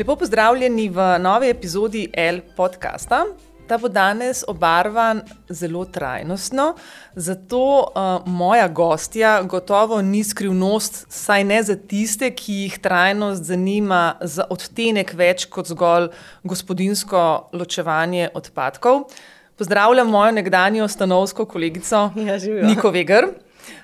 Lepo pozdravljeni v novi epizodi L podcasta. Ta bo danes obarvan zelo trajnostno, zato uh, moja gostja gotovo ni skrivnost, saj ne za tiste, ki jih trajnost zanima za odtenek več kot zgolj gospodinsko ločevanje odpadkov. Pozdravljam mojo nekdanjo stanovsko kolegico Ja, živijo. Niko Veger.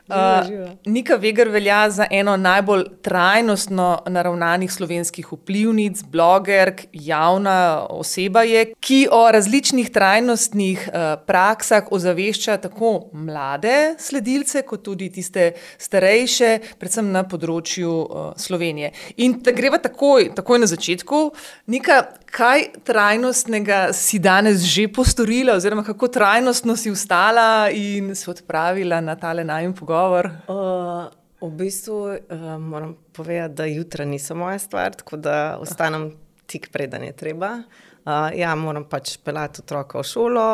Uh, živijo. Nika Veger velja za eno najbolj trajnostno naravnanih slovenskih vplivnic, blogerk, javna oseba je, ki o različnih trajnostnih uh, praksah ozavešča tako mlade sledilce, kot tudi tiste starejše, predvsem na področju uh, Slovenije. In da greva takoj, takoj na začetku. Nika, kaj trajnostnega si danes že postorila, oziroma kako trajnostno si vstala in se odpravila na tale najmen pogovor? Uh, v bistvu uh, moram povedati, da jutra niso moja stvar, tako da ostanem tik preden je treba. Uh, ja, moram pač pelati otroka v šolo.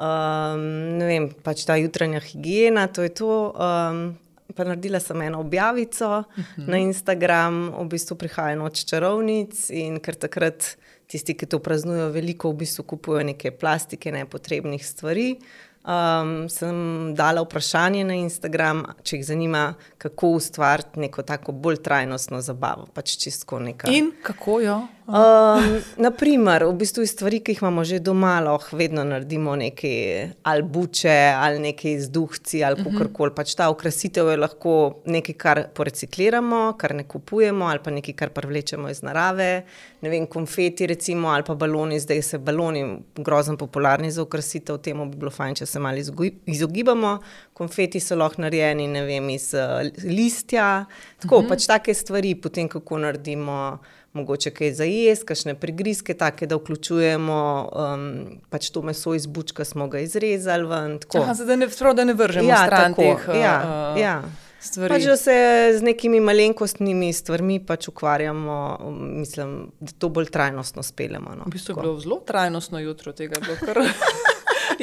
Um, ne vem, pač ta jutranja higiena, to je to. Um, pa naredila sem eno objavico uh -huh. na Instagram, v bistvu prihaja noč čarovnic in ker takrat tisti, ki to praznujejo, veliko v bistvu kupujejo neke plastike, nepotrebnih stvari. Um, sem dala vprašanje na Instagram, če jih zanima, kako ustvariti neko tako bolj trajnostno zabavo. Pač čisto nekaj. In kako jo? Um, naprimer, v bistvu iz stvari, ki jih imamo že doma, lahko vedno naredimo nekaj ali buče, ali nekaj z duhci, ali kako koli. Pač ta okrasitev je lahko nekaj, kar porecikliramo, kar ne kupujemo, ali pa nekaj, kar privlečemo iz narave. Ne vem, konfeti, recimo, ali pa baloni, zdaj se baloni grozno popularni za okrasitev, temu bi bilo fajn, če se malo izogib- izogibamo. Konfeti so lahko narejeni, ne vem, iz uh, listja. Tako, uh -huh. pač take stvari, potem kako naredimo mogoče kaj za jesti, kakšne prigrizke, take, da vključujemo um, pač to meso iz bučka, smo ga izrezali ven. Aha, zdaj da ne, prav, da ne vržemo Ja, stran tako, teh ja, uh, ja. stvari. Pač, da se z nekimi malenkostnimi stvarmi pač ukvarjamo, um, mislim, da to bolj trajnostno speljemo. No. v bistvu je Tako. bilo zelo trajnostno jutro tega. je bilo Kar...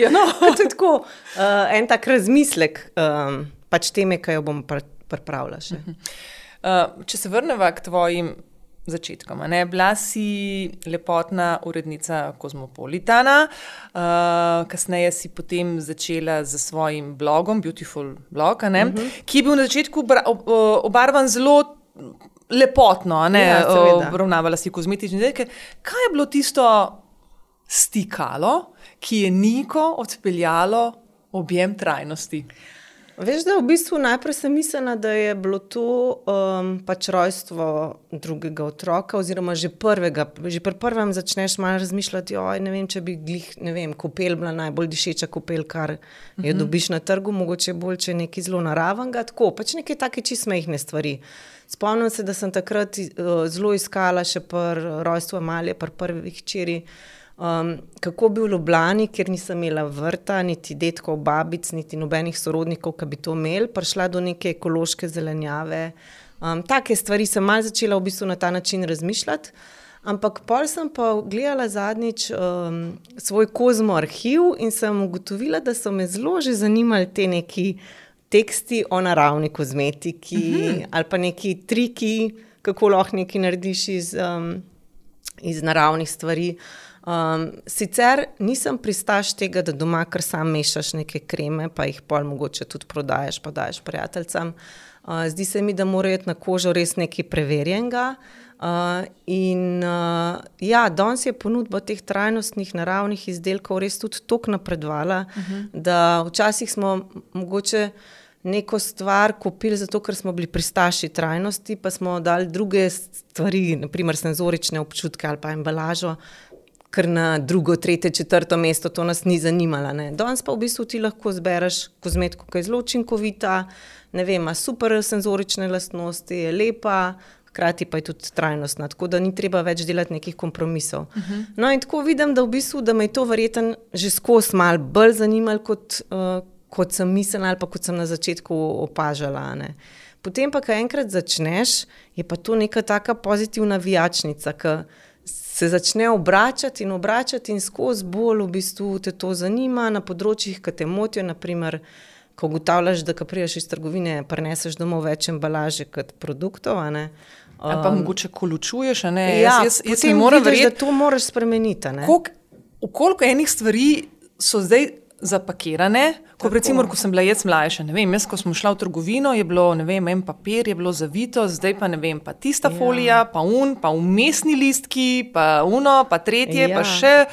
ja, no. to je tako, uh, en tak razmislek, um, pač teme, ki jo bom pr pripravila še. Uh, če se vrnemo k tvojim začetkom. Ne? Bila si lepotna urednica Kozmopolitana, uh, kasneje si potem začela z svojim blogom, Beautiful Blog, uh -huh. ki je bil na začetku o- obarvan zelo. Lepotno, ne, Ja, seveda. obravnavala si kozmetične izdelke. Kaj je bilo tisto stikalo, ki je Niko odpeljalo objem trajnosti? Veš, da v bistvu najprej sem mislila, da je bilo to um, pač rojstvo drugega otroka, oziroma že prvega. Že pri prvem začneš malo razmišljati, oj, ne vem, če bi glih, ne vem, kopel bila najbolj dišeča kopel, kar jo uh -huh. dobiš na trgu, mogoče bolj, če je nekaj zelo naravnega, tako, pač neke take čistmejhne stvari. Spomnim se, da sem takrat uh, zelo iskala še pri rojstvu Malje, pri prvi hčeri. Um, kako bi v Ljubljani, ker nisem imela vrta, niti detkov, babic, niti nobenih sorodnikov, ki bi to imeli, prišla do neke ekološke zelenjave. Um, take stvari sem mal začela v bistvu na ta način razmišljati. Ampak pol sem pa gledala zadnjič um, svoj kozmo arhiv in sem ugotovila, da so me zelo že zanimali te neki teksti o naravni kozmetiki uh -huh. ali pa neki triki, kako lahko nekaj narediš iz, um, iz naravnih stvari. Um, sicer nisem pristaš tega, da doma kar sam mešaš neke kreme, pa jih pol mogoče tudi prodajaš, pa daš prijateljcem. Uh, zdi se mi, da mora iti na kožo res nekaj preverjenega. Uh, in uh, ja, danes je ponudba teh trajnostnih naravnih izdelkov res tudi tako napredovala, uh -huh. da včasih smo mogoče neko stvar kupili, zato ker smo bili pristaši trajnosti, pa smo dali druge stvari, naprimer senzorične občutke ali pa embalažo, ker na drugo, tretje, četrto mesto to nas ni zanimalo. ne. Danes pa v bistvu ti lahko zbereš kozmetiko, ki je zelo učinkovita, ne vem, ima super senzorične lastnosti, je lepa. Hkrati pa je tudi trajnostna, tako da ni treba več delati nekih kompromisov. Uh -huh. No, in tako vidim, da, v bistvu, da me je to verjetno že skozi malo bolj zanimalo, kot, uh, kot sem mislila, ali pa kot sem na začetku opažala. Ne. Potem pa, ko enkrat začneš, je pa to neka taka pozitivna vijačnica, ki se začne obračati in obračati, in skozi bolj v bistvu te to zanima na področjih, ki te motijo. Naprimer, ko ugotavljaš, da ko priješ iz trgovine, preneseš domov več embalaže kot produktov. ne. Ali pa mogoče kolučuješ, ne? Ja, jaz, jaz, jaz ne morem verjeti, da to moraš spremeniti. v koliko enih stvari so zdaj zapakirane. Ko, recimo, ko sem bila jaz mlajša, ne vem, jaz, ko smo šla v trgovino, je bilo, ne vem, en papir je bilo zavito, zdaj pa ne vem, pa tista Ja. folija, pa un, pa umestni listki, pa uno, pa tretje, Ja. pa še.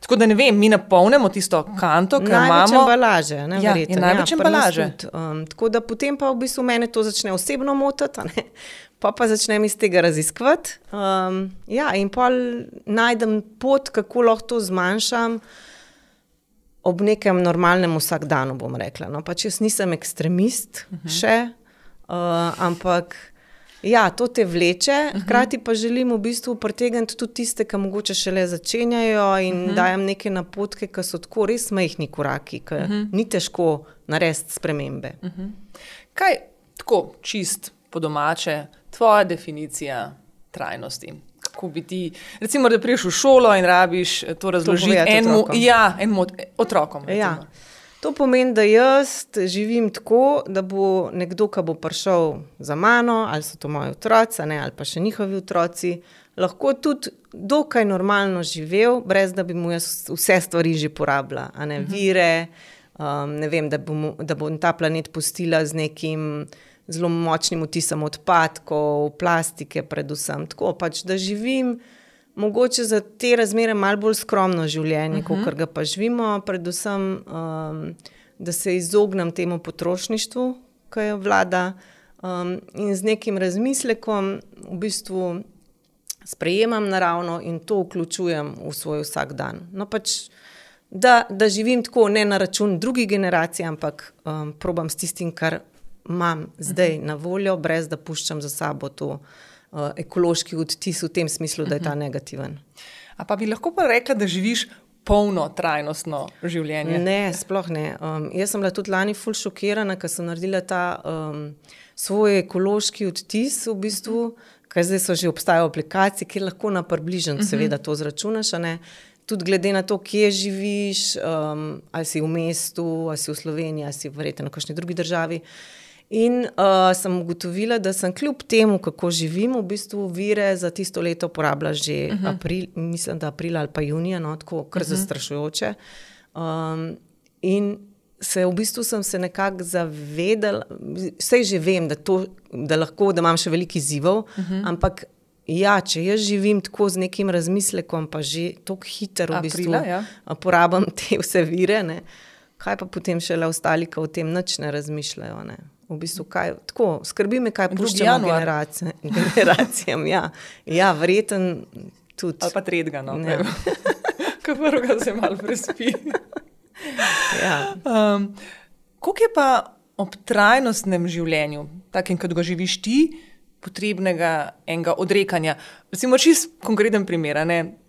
Tako da ne vem, mi napolnimo tisto kanto, ki jo imamo. embalaže. Ne, Ja, verjetno, je največ nas embalaže. tudi, Um, tako da potem pa v bistvu mene to začne osebno motiti, pa pa začnem iz tega raziskovati. Um, ja, in pa najdem pot, kako lahko to zmanjšam. Ob nekem normalnem vsakdanu, bom rekla. No, pač jaz nisem ekstremist uh -huh. še, uh, ampak ja, to te vleče. Hkrati pa želim v bistvu pritegniti tudi tiste, ki mogoče šele začenjajo in uh -huh. dajem neke napotke, ki so tako res majhni koraki, ki uh -huh. ni težko narediti spremembe. Uh -huh. Kaj tako čist po domače, tvoja definicija trajnosti? Kako bi ti, recimo, da priješ v šolo in rabiš eh, to razložiti povedati enemu, ja, enemu od- otrokom. Ja. recimo. To pomeni, da jaz živim tako, da bo nekdo, ki bo prišel za mano, ali so to moji otroci, ne, ali pa še njihovi otroci, lahko tudi dokaj normalno živel, brez da bi mu jaz vse stvari že porabila, a ne vire. Um, ne vem, da bom, da bom ta planet pustila z nekim zelo močnim vtisom odpadkov, plastike, predvsem. Tako pač, da živim mogoče za te razmere malo bolj skromno življenje, uh -huh. kot ga pa živimo, predvsem, um, da se izognem temu potrošništvu, ki je vlada, um, in z nekim razmislekom v bistvu sprejemam naravno in to vključujem v svoj vsakdan. No, pač, da, da živim tako, ne na račun drugih generacij, ampak um, probam s tistim, kar imam zdaj na voljo, brez da puščam za sabo to uh, ekološki odtis v tem smislu, da je ta negativen. A pa bi lahko pa rekla, da živiš polno, trajnostno življenje? Ne, sploh ne. Um, jaz sem bila tudi lani ful šokirana, ker sem naredila ta um, svoj ekološki odtis v bistvu. Ker zdaj so že obstajajo aplikacije, kjer lahko na približen, uh -huh. seveda, to zračunaš. Tudi glede na to, kje živiš, um, ali si v mestu, ali si v Sloveniji, ali si verjetno v kakšni drugi državi. In uh, sem ugotovila, da sem kljub temu, kako živim, v bistvu vire za tisto leto porabila že uh -huh. april, mislim, da aprila ali pa junija, no, tako kar uh -huh. zastrašujoče. Um, in se v bistvu sem se nekako zavedala, vse že vem, da, to, da lahko, da imam še veliko izzivov, uh -huh. ampak. Ja, če jaz živim tako z nekim razmislekom, pa že tako hitro v bistvu Aprila, ja. porabim te vse vire, ne? kaj pa potem še le ostali, ki o tem nič ne razmišljajo. Ne? V bistvu, kaj, tako, skrbi me, kaj puščamo januar. generacije, generacijam. Ja, ja verjeten tudi. Ali pa tretjega, no. Ne. Kot prvega se malo prespi. Ja. Um, koliko je pa ob trajnostnem življenju, takem, kot ga živiš ti, potrebnega enega odrekanja? Recimo, čist konkreten primer.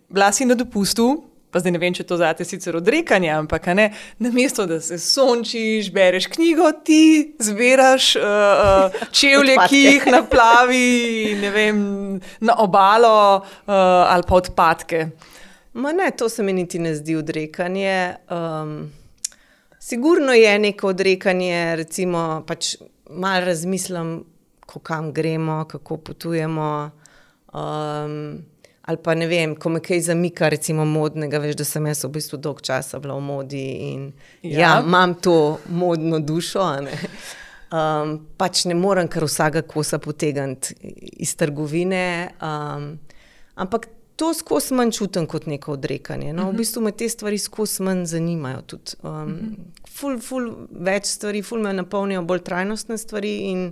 Bila si na dopustu, pa zdaj ne vem, če to zate sicer odrekanje, ampak ne, na mesto, da se sončiš, bereš knjigo, ti zbiraš uh, čevlje, ki jih naplavi vem, na obalo uh, ali pa odpadke. Ma ne, to se mi niti ne zdi odrekanje. Um, sigurno je neko odrekanje, recimo, pač malo razmislim, ko kam gremo, kako potujemo. Um, ali pa ne vem, ko me kaj zamika, recimo modnega, veš, da sem jaz v bistvu dolg časa bila v modi in ja, Ja. imam to modno dušo. Um, pač ne morem kar vsega kosa potegniti iz trgovine. Um, ampak to skozi manj čutim kot neko odrekanje. No, v bistvu me te stvari skozi manj zanimajo. Tudi, um, ful, ful več stvari, ful me napolnijo bolj trajnostne stvari in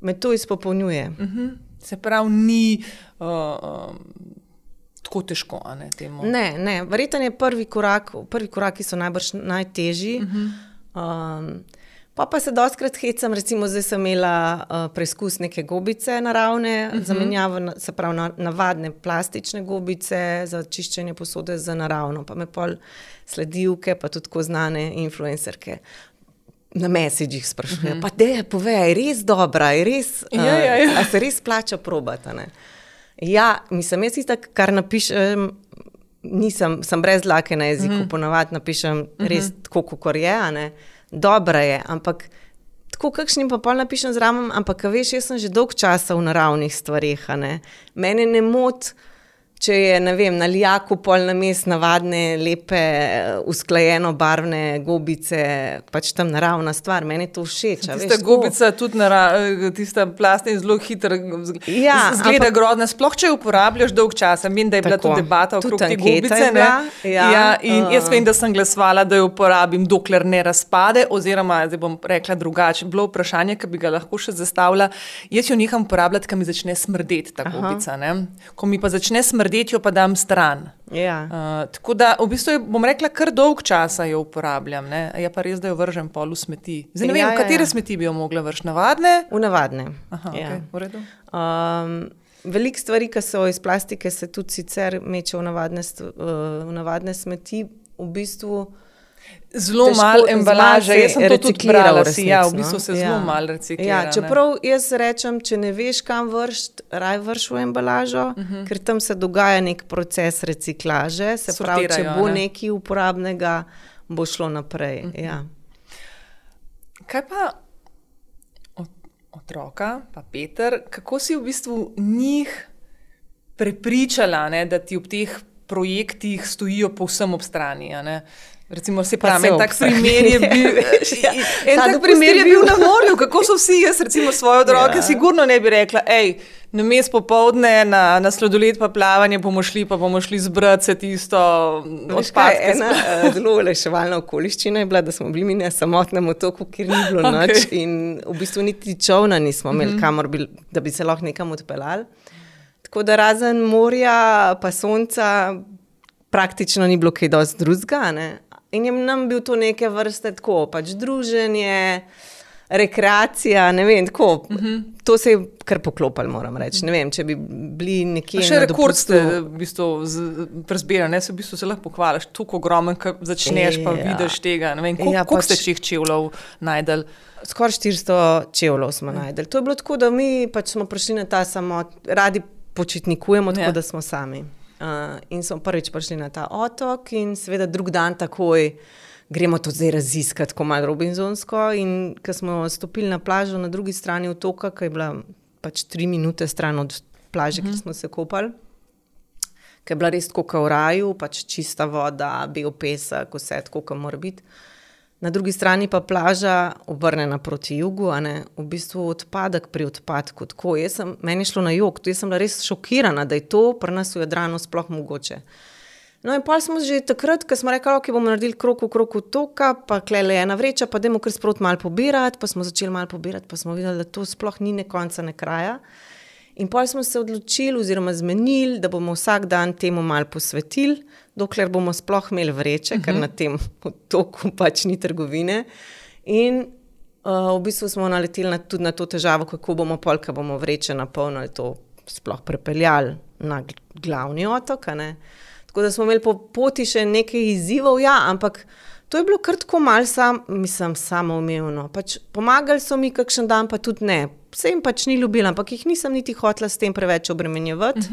me to izpopolnjuje. Mhm. Se pravi, ni uh, um, tako težko. Ne, temu. Ne, ne, verjetno je prvi korak, prvi koraki so najbrž najtežji. Uh -huh. um, pa pa se doskrat hecam, recimo zdaj sem imela uh, preizkus neke gobice naravne, uh -huh. zamenjavo, na- se pravi na, navadne plastične gobice za čiščenje posode za naravno, pa me pol sledilke, pa tudi tako znane influencerke. Na mesičih sprašujejo, uh -huh. pa te povej, je res dobra, je res, Ja, ja, ja. a se res plača probati. a ne? Ja, mislim, jaz isto, kar napišem, nisem, sem brez dlake na jeziku, mm. ponavadi napišem res tako, kot je, a ne. Dobra je, ampak tako kakšnim pa pol napišem zraven, ampak a veš, jaz sem že dolg časa v naravnih stvareh. a ne. Mene ne moti, če je vem, na lijaku pol na mest navadne, lepe, eh, usklajeno barvne gobice, pač tam naravna stvar, meni je to všeč. veš, Tista tako. gobica, tudi nara, tista plastna in zelo hitra, Ja, zgleda ampak- grozna. Sploh če jo uporabljaš dolg čas. Vem, da je bila Tako. debata Tudi okrog te je gobice. bila, ja. ja, in jaz Uh. vem, da sem glasovala, da jo uporabim, dokler ne razpade. Oziroma, zdaj bom rekla drugače. Bilo vprašanje, ki bi ga lahko še zastavila. Jaz jo neham uporabljati, ko mi začne smrdeti ta Aha. gobica. Ne? Ko mi pa začne smrdeti, jo pa dam stran. Ja. Uh, tako da, v bistvu, je, bom rekla, kar dolg časa jo uporabljam. Ne? Je pa res, da jo vržem pol v smeti. Zdaj ne Ja, vem, ja, katere ja. smeti bi jo mogla vršiti, navadne. V navadne. Aha, ja. okay, v redu. Um, Veliko stvari, ki so iz plastike, se tudi sicer meče v navadne, uh, v navadne smeti. V bistvu Zelo malo embalaže, jaz sem to tudi brala. Si, ja, v bistvu no. se zelo malo reciklira. Ja, čeprav jaz rečem, če ne veš, kam vršiti, raj vrš v embalažo, uh Mhm. -huh. ker tam se dogaja nek proces reciklaže. Se pravi, če Sortirajo, bo ne. nekaj uporabnega, bo šlo naprej. Uh Mhm. -huh. ja. Kaj pa ot- otroka, pa Peter, kako si v bistvu njih prepričala, ne, da ti ob teh projektih stojijo povsem ob strani? ne? Recimo, se pravi, se en tak ob strani. primer je bil, Ja, en ta tak primer je je bil na morju, kako so vsi, jaz recimo svoje otroke, Ja. ja. sigurno ne bi rekla, hej, na mest popovdne, na, na sladoled pa plavanje bomo šli, pa bomo šli zbrati se tisto Veš kaj, odpadke. ena eh, zelo olajševalna okoliščina je bila, da smo bili mi na samotnem otoku, kjer ni bilo okay. noč in v bistvu niti čovna nismo imeli, mm -hmm. kamor bi, da bi se lahko nekam odpeljali. Tako da razen morja, pa sonca, praktično ni bilo kaj dosti drugega. A. In je nam bil to neke vrste tako, pač druženje. Rekreacija, ne vem, tako. Uh -huh. To se je kar poklopilo, moram reči. Ne vem, če bi bili nekje. Pa Še rekord ste v bistvu prezbirali, ne se v bistvu lahko pohvališ, tako ogromen, ko začneš pa Ja. vidiš tega. Ne vem, koliko, Ja, ja, koliko pač- ste čih čevljev najdel. Skoraj 400 čevljev smo najdeli. To je bilo tako, da mi pač smo prišli na ta samo, radi počitnikujemo, tako Ja. ja. da smo sami. Uh, in smo prvič prišli na ta otok, in seveda drug dan takoj gremo to zdaj raziskati, tako malo robinzonsko. In ko smo stopili na plažo na drugi strani otoka, ki je bila pač tri minute stran od plaže, uh -huh. kjer smo se kopali. Ker je bila res tako kot v raju, pač čista voda, bil pesek, vse tako, kot mora biti. Na drugi strani pa plaža obrnjena proti jugu, a ne v bistvu odpadek pri odpadku. Tako, sem, meni je šlo na jug, tu sem bila res šokirana, da je to pri nas v Jadranu sploh mogoče. No, in pa smo že takrat, ko smo rekli, da okay, bomo naredili krok v kroku toka, pa klele ena vreča, pa dajmo kar sprot malo pobirati, pa smo začeli malo pobirati, pa smo videli, da to sploh ni ne konca, ne kraja. In pa smo se odločili, oziroma zmenili, da bomo vsak dan temu malo posvetili, dokler bomo sploh imeli vreče, uh -huh. ker na tem otoku pač ni trgovine. In uh, v bistvu smo naleteli na, tudi na to težavo, kako bomo pol, ko bomo vreče napolnili, to sploh prepeljali na gl- glavni otok. Tako da smo imeli po poti še nekaj izzivov, ja, ampak to je bilo kar tako malce, sam, mislim, samoumevno. Pač pomagali so mi kakšen dan, pa tudi ne. Vse jim pač ni ljubila, ampak jih nisem niti hotela s tem preveč obremenjevati.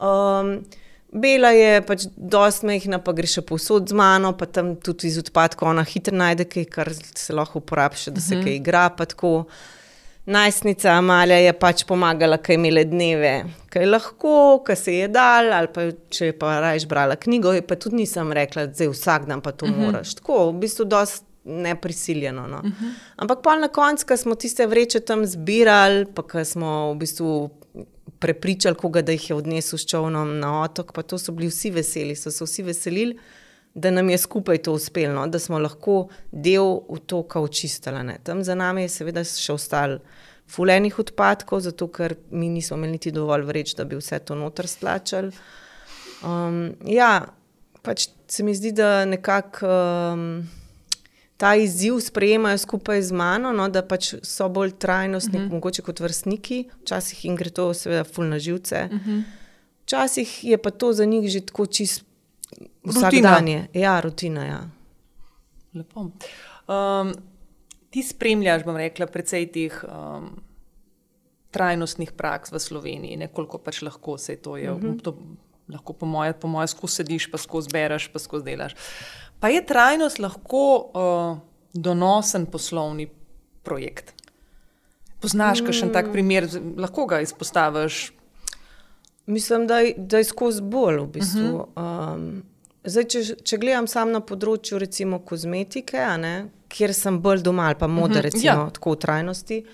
Um, Bela je pač dost mehna, pa gre še povsod z mano, pa tam tudi iz odpadkov ona hitro najde kaj, kar se lahko uporabi, še, da se kaj igra. pa tako. Najstnica Amalija je pač pomagala, kaj imele dneve, kaj lahko, kaj se je dal, ali pa če je pa rajš brala knjigo, pa tudi nisem rekla, da vsak dan pa to uh -huh. moraš. Tako, v bistvu dost neprisiljeno. No. Uh -huh. Ampak pa na koncu, ko smo tiste vreče tam zbirali, pa ko smo v bistvu prepričali koga, da jih je odnesel s čovnom na otok, pa to so bili vsi veseli, so se vsi veselili, da nam je skupaj to uspelo, no? da smo lahko del otoka očistili. ne. Tam za nami je seveda še ostalo fulenih odpadkov, zato ker mi nismo imeli niti dovolj vreč, da bi vse to noter stlačali. Um, ja, pač se mi zdi, da nekako um, ta izziv sprejemajo skupaj z mano, no, da pač so bolj trajnostni, uh -huh. mogoče kot vrstniki, včasih jim gre to, seveda, ful na živce. Uh -huh. Včasih je pa to za njih že tako čist vsakdanje. Ja, rutina. Ja. Lepo. Um, ti spremljaš, bom rekla, precej teh um, trajnostnih praks v Sloveniji, nekoliko pač lahko se to je. Uh -huh. to, lahko po moje, po moje skozi sediš, pa skozi bereš, pa skozi delaš. Pa je trajnost lahko uh, donosen poslovni projekt? Poznaš še en tak Mm. primer, lahko ga izpostaviš? Mislim, da, da je skozi bolj v bistvu. Mhm. Uh -huh. um, zdaj, če, če gledam sam na področju recimo kozmetike, ne, kjer sem bolj doma ali pa moda, uh Mhm, -huh. recimo ja. ja. tako v trajnosti.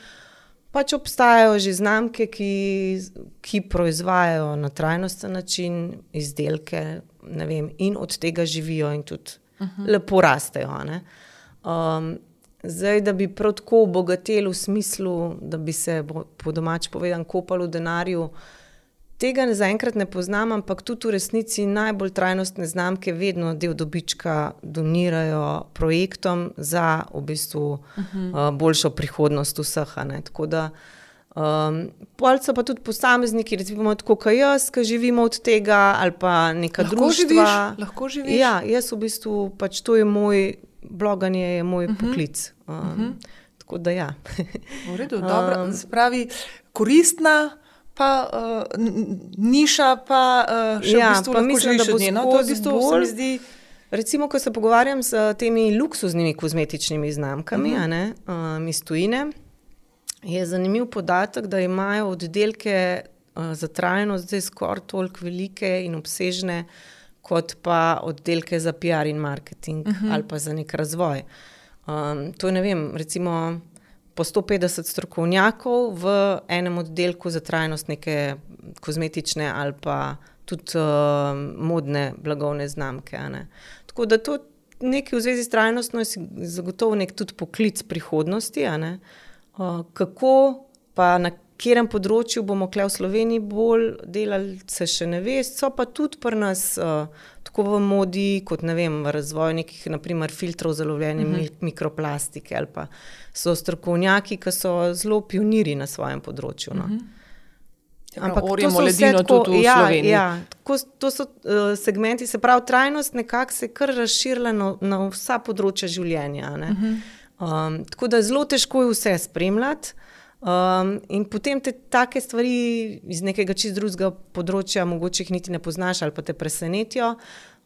Pač obstajajo že znamke, ki, ki proizvajajo na trajnosten način izdelke vem, in od tega živijo, in tudi uh -huh. lepo rastejo. Um, zdaj, da bi prav tako obogatili v smislu, da bi se bo- po domač povedan kopali v denarju. Tega zaenkrat ne poznam, ampak tudi v resnici najbolj trajnostne znamke vedno del dobička donirajo projektom za v bistvu uh -huh. uh, boljšo prihodnost vseh. Tako da um, pol so pa tudi posamezniki, recimo tako kot jaz, ki živimo od tega, ali pa neka Lahko društva. živiš, lahko živiš. Ja, jaz v bistvu pač to je moj bloganje, je moj uh -huh. poklic. Um, uh -huh. Tako da ja. V redu, dobro. Um, Spravi, koristna. Pa uh, niša, pa uh, še Ja, v bistvu pa mislim, da bo od nje. No, to v bistvu, se bolj- mi zdi, Recimo, ko se pogovarjam s temi luksuznimi kozmetičnimi znamkami uh -huh. um, iz tujine, je zanimiv podatek, da imajo oddelke uh, za trajnost zdaj skoraj toliko velike in obsežne, kot pa oddelke za PR in marketing uh -huh. ali pa za nek razvoj. Um, to je, ne vem, recimo po 150 strokovnjakov v enem oddelku za trajnost neke kozmetične ali pa tudi uh, modne blagovne znamke. Tako da to nekaj v zvezi s trajnostno je zagotovo nek tudi poklic prihodnosti. Uh, kako pa na katerem področju bomo kle v Sloveniji bolj delali, se še ne ve. So pa tudi pri nas, uh, tako v modi, kot ne vem, v razvoju nekih naprimer, filtrov za lovljenje uh -huh. mikroplastike, ali pa so strokovnjaki, ki so zelo pionirji na svojem področju. No. Uh -huh. Ampak orjemo ledino tudi v ja, Sloveniji. Ja, tako, to so uh, segmenti, se pravi, trajnost nekako se je kar razširila na, na vsa področja življenja. Uh -huh. Um, tako da zelo težko je vse spremljati. Um, in potem te take stvari iz nekega čist drugega področja, mogoče jih niti ne poznaš ali pa te presenetijo.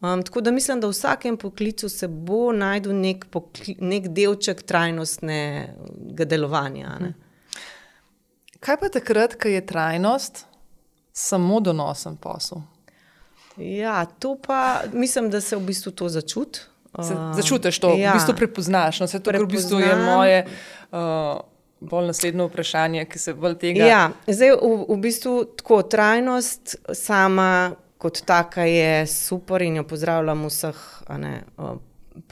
Um, tako da mislim, da v vsakem poklicu se bo najdel nek, pokli, nek delček trajnostnega delovanja. Ne? Kaj pa takrat, ko je trajnost samo donosen posel? Ja, to pa mislim, da se v bistvu to začuti. Se, Um, začutiš to, ja. v bistvu prepoznaš. No, vse to, kar v bistvu je moje uh, bolj naslednje vprašanje, ki se bolj tega. Ja, zdaj v, v bistvu tako trajnost sama kot taka je super in jo pozdravljam v vseh ne, uh,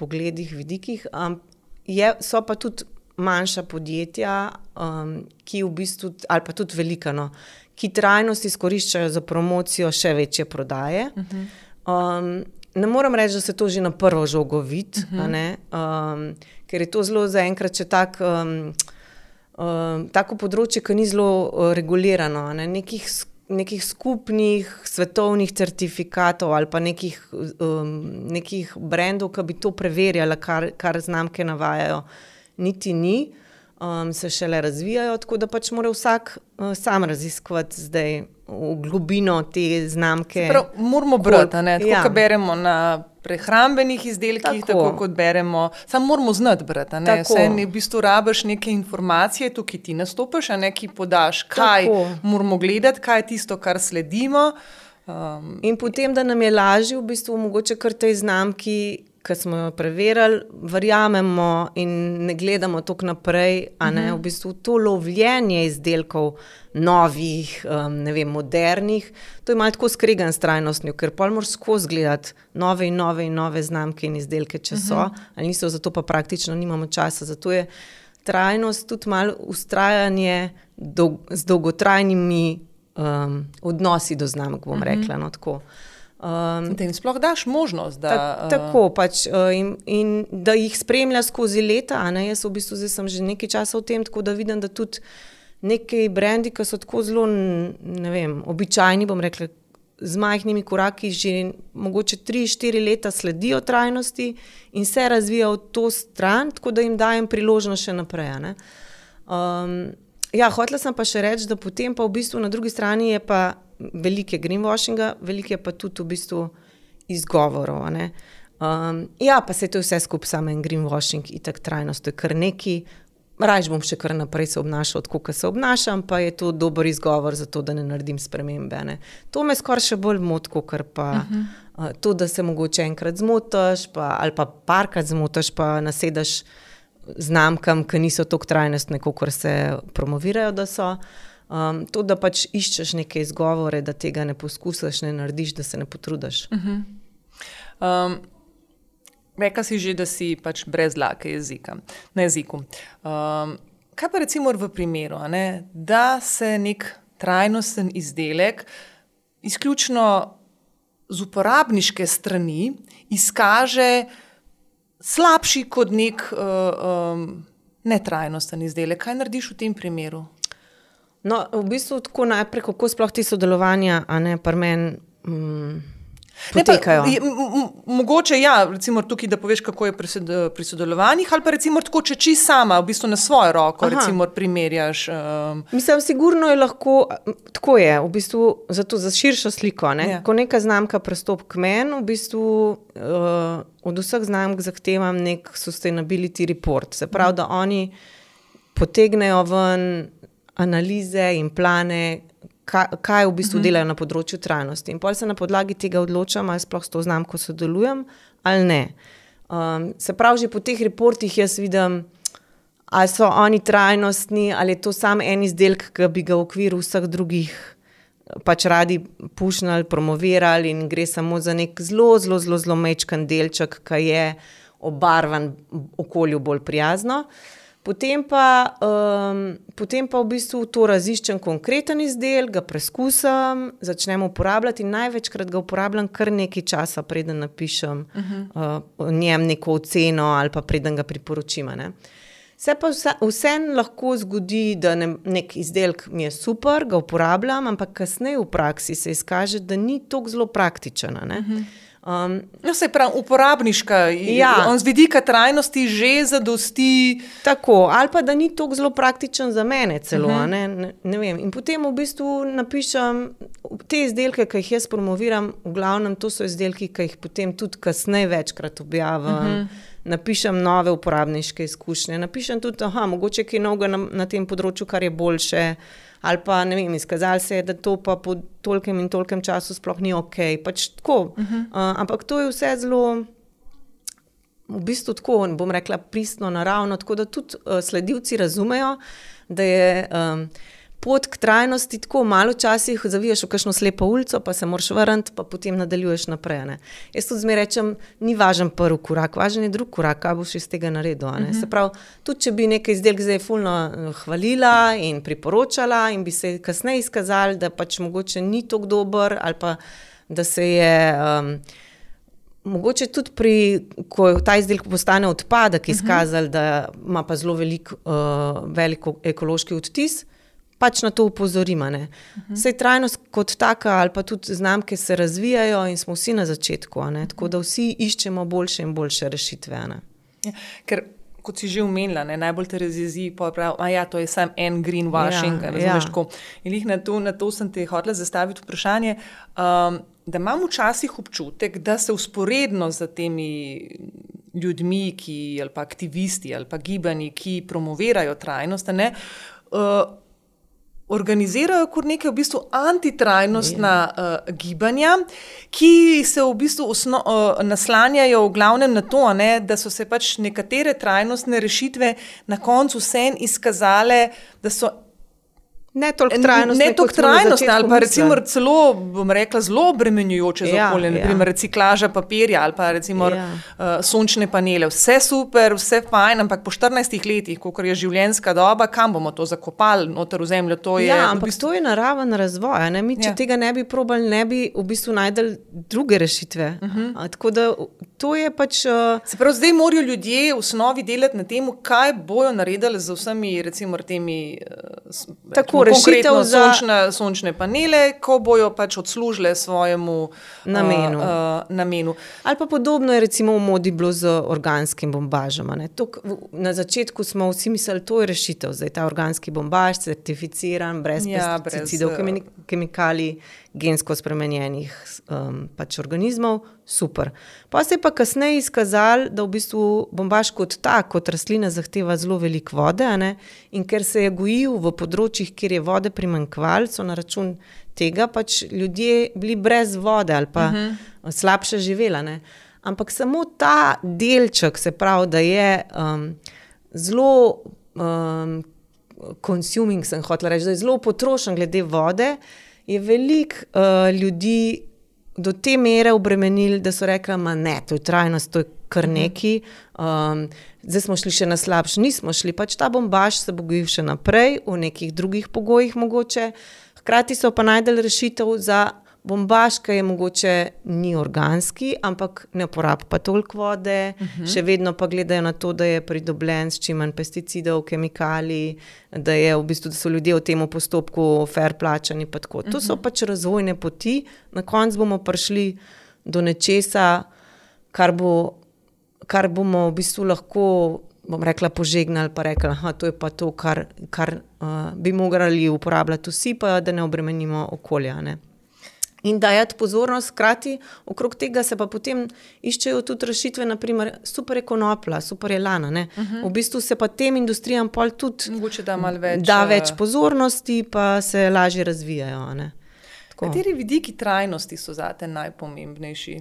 pogledih, vidikih. Um, je, so pa tudi manjša podjetja, um, ki v bistvu, ali pa tudi velika, no, ki trajnost izkoriščajo za promocijo še večje prodaje. Uh -huh. um, ne morem reči, da se to že na prvo žogo vidi, uh -huh. um, ker je to zelo zaenkrat še tako. Um, um, tako področje, ki ni zelo uh, regulirano, ne? nekih, nekih skupnih svetovnih certifikatov ali pa nekih, um, nekih brendov, ki bi to preverjali, kar, kar znamke navajajo, niti ni. Um, se šele razvijajo, tako da pač mora vsak uh, sam raziskovati zdaj v globino te znamke. Prav, moramo brati, a ne? tako Ja. kot beremo na prehrambenih izdelkih, tako, Tako. kot beremo. Samo moramo znati brati. Vse ne v bistvu rabiš neke informacije, tukaj ti nastopiš, a ne ki podaš, kaj Tako. moramo gledati, kaj je tisto, kar sledimo. Um, In potem, da nam je lažje, v bistvu, mogoče kar tej znamki, ki smo jo preverili, verjamemo in ne gledamo tako naprej. Ne, v bistvu to lovljenje izdelkov, novih, um, ne vem, modernih, to je malo tako skregan s trajnostjo, ker pol moraš skozi gledati nove in nove in nove znamke in izdelke, če so, ali niso, zato pa praktično nimamo časa. Zato je trajnost tudi malo ustrajanje dolg, z dolgotrajnimi um, odnosi do znamk, bom rekla. No, tako. Um, da jim sploh daš možnost, da Ta, uh, tako pač uh, in, in da jih spremlja skozi leta. Jaz v bistvu zdaj sem že nekaj časa v tem, tako da vidim, da tudi neki brendi, ki so tako zelo vem, običajni, bom rekla, z majhnimi koraki, že mogoče 3-4 leta sledijo trajnosti in se razvijajo v to stran, tako da jim dajem priložnost še naprej. Um, ja, hotela sem pa še reči, da potem pa v bistvu na drugi strani je pa velike greenwashinga, velike pa tudi v bistvu izgovorov. Um, ja, pa se to vse skupaj samo en greenwashing in tako trajnost, to je kar neki. Raj bom še kar naprej se obnašal, kot se obnašam, pa je to dober izgovor za to, da ne naredim spremembe. Ne. To me skoraj še bolj moti, kot pa uh -huh. uh, to, da se mogoče enkrat zmotiš, pa, ali pa parkrat zmotiš, pa nasedeš znamkam, ki niso tako trajnostne, kot se promovirajo, da so. Um, to, da pač iščeš neke izgovore, da tega ne poskusiš, ne narediš, da se ne potrudiš. Uh -huh. um, Rekla si že, da si pač brez lake jezika, na jeziku. Um, kaj pa recimo v primeru, ne, da se nek trajnosten izdelek izključno z uporabniške strani izkaže slabši kot nek uh, um, netrajnosten izdelek? Kaj narediš v tem primeru? No, v bistvu tako najprej, kako sploh ti sodelovanja, a ne pa meni. Mm, potekajo. Ne, pa, mogoče ja, recimo tukaj, da poveš, kako je pri sodelovanjih, ali pa recimo tako, če či sama, v bistvu na svojo roko, Aha. recimo primerjaš. Um... Mislim, sigurno je lahko, tako je, v bistvu zato za širšo sliko. Ne? Ja. Ko neka znamka prestop k meni, v bistvu uh, od vseh znamk zahtevam nek sustainability report. Se pravi, da oni potegnejo ven analize in plane, kaj, kaj v bistvu uh mhm. -huh. delajo na področju trajnosti. In pol se na podlagi tega odločam, ali sploh s to znamko sodelujem ali ne. Um, se pravi, že po teh reportih jaz vidim, ali so oni trajnostni, ali je to samo en izdelek, ki bi ga v okviru vseh drugih pač radi pušnili, promovirali in gre samo za nek zelo, zelo, zelo, zelo mečkan delček, ki je obarvan okolju bolj prijazno. Uh, Potem pa, um, potem pa v bistvu to raziščem konkreten izdelek, ga preskusam, začnem uporabljati in največkrat ga uporabljam kar nekaj časa, preden napišem uh -huh. uh, o njem neko oceno ali pa preden ga priporočim. Ne. Se pa vse lahko zgodi, da ne, nek izdelek mi je super, ga uporabljam, ampak kasneje v praksi se izkaže, da ni tako zelo praktičen. Uh -huh. Um, no, se pravi, uporabniška, ja. on z vidika trajnosti že zadosti. Tako, ali pa da ni tako zelo praktičen za mene, celo. Uh mhm. -huh. ne, ne, ne in potem v bistvu napišem te izdelke, ki jih jaz promoviram, v glavnem to so izdelki, ki jih potem tudi kasneje večkrat objavim. Uh mhm. -huh. Napišem nove uporabniške izkušnje, napišem tudi, da je nekaj novega na, na tem področju, kar je boljše ali pa ne vem, izkazali se je, da to pa po tolkem in tolkem času sploh ni ok. Pač tako. Uh -huh. uh, ampak to je vse zelo. V bistvu tako, bom rekla, pristno, naravno, tako da tudi uh, sledilci razumejo, da je um, pot k trajnosti tako malo časih, zaviješ v kakšno slepo ulico, pa se moraš vrniti, pa potem nadaljuješ naprej. Ne. Jaz tudi zmeraj rečem, ni važen prvi korak, važen je drugi korak, kaj boš iz tega naredil. Uh mhm. -huh. Se pravi, tudi če bi nekaj izdelek zdaj fulno eh, hvalila in priporočala, in bi se kasneje izkazali, da pač mogoče ni tako dober, ali pa da se je. Um, Mogoče tudi pri, ko ta izdelek postane odpadek, mhm. izkazali, uh -huh. da ima pa zelo velik, uh, velik ekološki odtis, pač na to upozorimo. Uh -huh. Sej trajnost kot taka, ali pa tudi znamke se razvijajo in smo vsi na začetku, tako da vsi iščemo boljše in boljše rešitve. Ja, ker, kot si že omenila, najbolj te razjezi, da ja, je to samo en greenwashing. Ja, ja. In na to, na to sem te hotela zastaviti vprašanje. Um, da imam včasih občutek, da se usporedno z temi ljudmi, ki, ali pa aktivisti, ali pa gibanji, ki promovirajo trajnost, ne, uh, organizirajo kot neke v bistvu antitrajnostna uh, gibanja, ki se v bistvu osno, uh, naslanjajo v glavnem na to, ne, da so se pač nekatere trajnostne rešitve na koncu vsem izkazale, da so Ne toliko trajnostne, ne toliko trajnostne ali pa recimo celo, bom rekla, zelo obremenjujoče za ja, okolje, ja. naprimer reciklaža papirja ali pa recimo ja. uh, sončne panele. Vse super, vse fajn, ampak po 14 letih, ko je življenjska doba, kam bomo to zakopali, noter v zemljo, to je. Ja, ampak v bistvu... to je naraven razvoj. Ne? Mi, če ja. tega ne bi probali, ne bi v bistvu najdel druge rešitve. Uh mhm. -huh. Tako da to je pač. Uh... Se pravi, zdaj morajo ljudje v osnovi delati na tem, kaj bojo naredili z vsemi, recimo, temi. Uh, Tako, rešitev za sončne, sončne panele, ko bojo pač odslužile svojemu namenu. Uh, uh, namenu. Ali pa podobno je recimo v modi bilo z organskim bombažem. Tuk, na začetku smo vsi mislili, da je to rešitev, da je ta organski bombaž certificiran, brez ja, pesticidov, brez, kemikalij, gensko spremenjenih um, pač organizmov. super. Pa se je pa kasneje izkazalo, da v bistvu bombaž kot ta, kot rastlina, zahteva zelo veliko vode. In ker se je gojil v področjih, kjer je vode primankvalo, so na račun tega pač ljudje bili brez vode ali pa uh -huh. slabše živela. Ne? Ampak samo ta delček, se pravi, da je um, zelo. Um, Consuming, sem hotel reči, da je zelo potrošen glede vode, je veliko uh, ljudi do te mere obremenili, da so rekli, da je to trajnost, to je kar mhm. neki. Um, zdaj smo šli še na slabši, nismo šli, pač ta bombaž se bo gojil še naprej, v nekih drugih pogojih mogoče. Hkrati so pa najdel rešitev za bombaška je mogoče ni organski, ampak ne uporablja pa toliko vode, uh mhm. -huh. še vedno pa gledajo na to, da je pridobljen s čim manj pesticidov, kemikalij, da, v bistvu, da so ljudje v tem postopku fair plačani. Uh -huh. To so mhm. pač razvojne poti, na koncu bomo prišli do nečesa, kar, bo, kar bomo v bistvu lahko. Bom rekla, požegnali pa rekla, da je pa to, kar, kar uh, bi morali uporabljati vsi, pa da ne obremenimo okolja. Ne? In dajati pozornost, hkrati okrog tega se pa potem iščejo tudi rešitve, naprimer, super je konopla, super je lana. Uh mhm. -huh. V bistvu se pa tem industrijam pol tudi Mogoče da, več, da več pozornosti, pa se lažje razvijajo. Kateri vidiki trajnosti so za te najpomembnejši?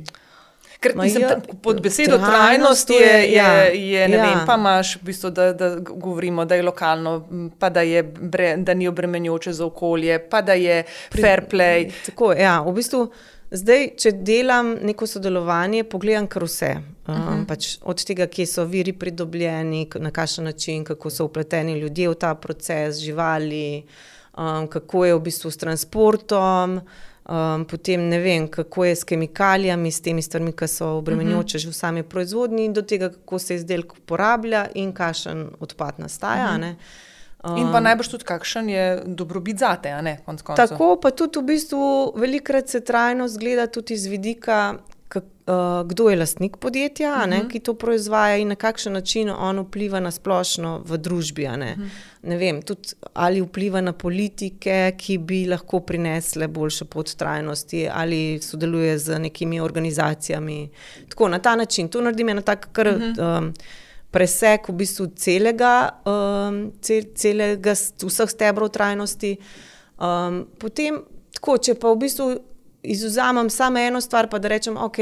Ker mislim, ja, pod besedo trajnost je, je, ja, je ne ja. vem, pa imaš v bistvu, da, da govorimo, da je lokalno, pa da, je bre, da ni obremenjujoče za okolje, pa da je fair play. Tako, ja, v bistvu, zdaj, če delam neko sodelovanje, pogledam kar vse. Um, uh -huh. pač od tega, kje so viri pridobljeni, na kakšen način, kako so upleteni ljudje v ta proces, živali, um, kako je v bistvu s transportom. Um, potem ne vem, kako je s kemikalijami, s temi stvarmi, ki so obremenjujoče uh -huh. že v sami proizvodnji, do tega, kako se izdelek uporablja in kakšen odpad nastaja. Uh -huh. um, in pa najbrž tudi, kakšen je dobrobit za te, ne konc Tako pa tudi v bistvu velikrat se trajnost gleda tudi iz vidika, uh, kdo je lastnik podjetja, uh -huh. ne, mhm. ki to proizvaja in na kakšen način on vpliva na splošno v družbi. Ne. Uh mhm. -huh. Ne vem, tudi ali vpliva na politike, ki bi lahko prinesle boljšo pot trajnosti, ali sodeluje z nekimi organizacijami. Tako na ta način, to naredim na tak kar. Uh -huh. um, Presek v bistvu celega, um, cel, celega vseh stebrov trajnosti. Um, potem, tako, če pa v bistvu izuzamem samo eno stvar, pa da rečem, ok,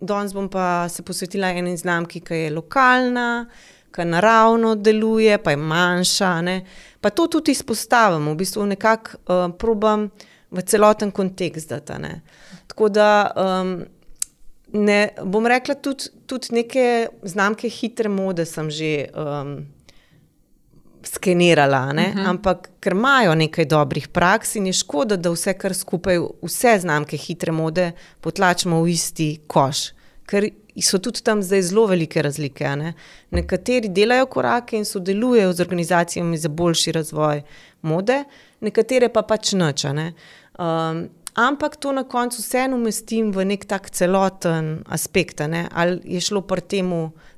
danes bom pa se posvetila eni znamki, ki je lokalna, ki naravno deluje, pa je manjša. Ne? Pa to tudi izpostavim, v bistvu nekako uh, probam v celoten kontekst. Data, Tako da um, ne, bom rekla, tudi, tudi neke znamke hitre mode sem že. Um, skenirala, uh mhm. -huh. ampak ker imajo nekaj dobrih praks in je škoda, da vse kar skupaj, vse znamke hitre mode, potlačimo v isti koš. Ker so tudi tam zdaj zelo velike razlike. Ne? Nekateri delajo korake in sodelujejo z organizacijami za boljši razvoj mode, nekatere pa pač noče. Ne? Um, ampak to na koncu vseeno umestim v nek tak celoten aspekt. Ne? Ali je šlo pri tem,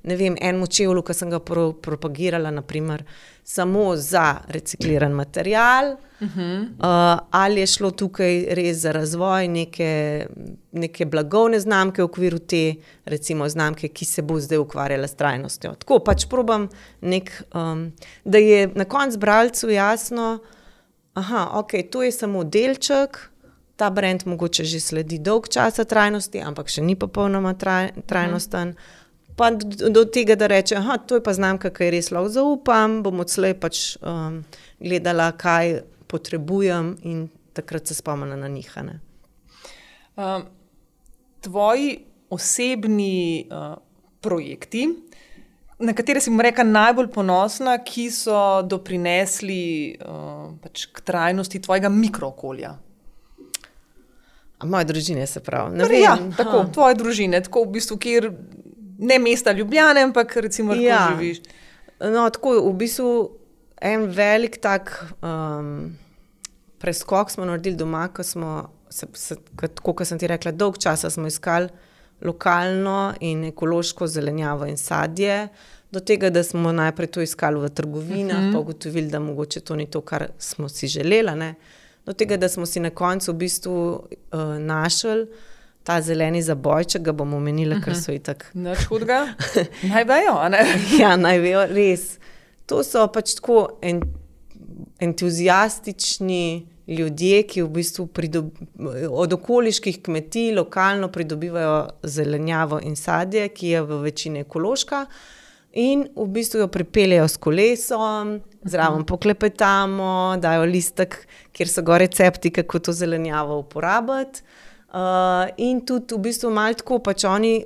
ne vem, enemu čevlju, ki sem ga pro, propagirala, naprimer samo za recikliran material, uh -huh. uh, ali je šlo tukaj res za razvoj neke, neke blagovne znamke v okviru te, recimo, znamke, ki se bo zdaj ukvarjala s trajnostjo. Tako pač probam, nek, um, da je na koncu bralcu jasno, da okay, to je samo delček. Ta brend mogoče že sledi dolg časa trajnosti, ampak še ni popolnoma traj, trajnosten. Uh -huh pa do, do tega, da reče, da je to znamka, ki je res lahko zaupam, bom odslej pač um, gledala, kaj potrebujem in takrat se spomnim na njih. Um, tvoji osebni uh, projekti, na katere si rekel najbolj ponosna, ki so doprinesli uh, pač k trajnosti tvojega mikrookolja. Moje družine, se pravi. Ja, tako, tvoje družine, tako v bistvu, kjer ne mesta Ljubljana, ampak recimo, da ja. živiš. No, tako v bistvu en velik tak um, preskok smo naredili doma, ko smo, se, se, kot sem ti rekla, dolg časa smo iskali lokalno in ekološko zelenjavo in sadje. Do tega, da smo najprej to iskali v trgovinah, uh mhm. -huh. pa ugotovili, da mogoče to ni to, kar smo si želeli. Do tega, da smo si na koncu v bistvu uh, našli ta zeleni zabojček, ga bomo omenili, ker so itak. Noč hudega. Naj vejo, a ne? Ja, naj vejo, res. To so pač tako en, entuzijastični ljudje, ki v bistvu pridob, od okoliških kmetij lokalno pridobivajo zelenjavo in sadje, ki je v večini ekološka. In v bistvu jo pripeljejo s kolesom, zraven poklepetamo, dajo listek, kjer so gore recepti, kako to zelenjavo uporabiti. Uh, in tudi v bistvu malo tako pač oni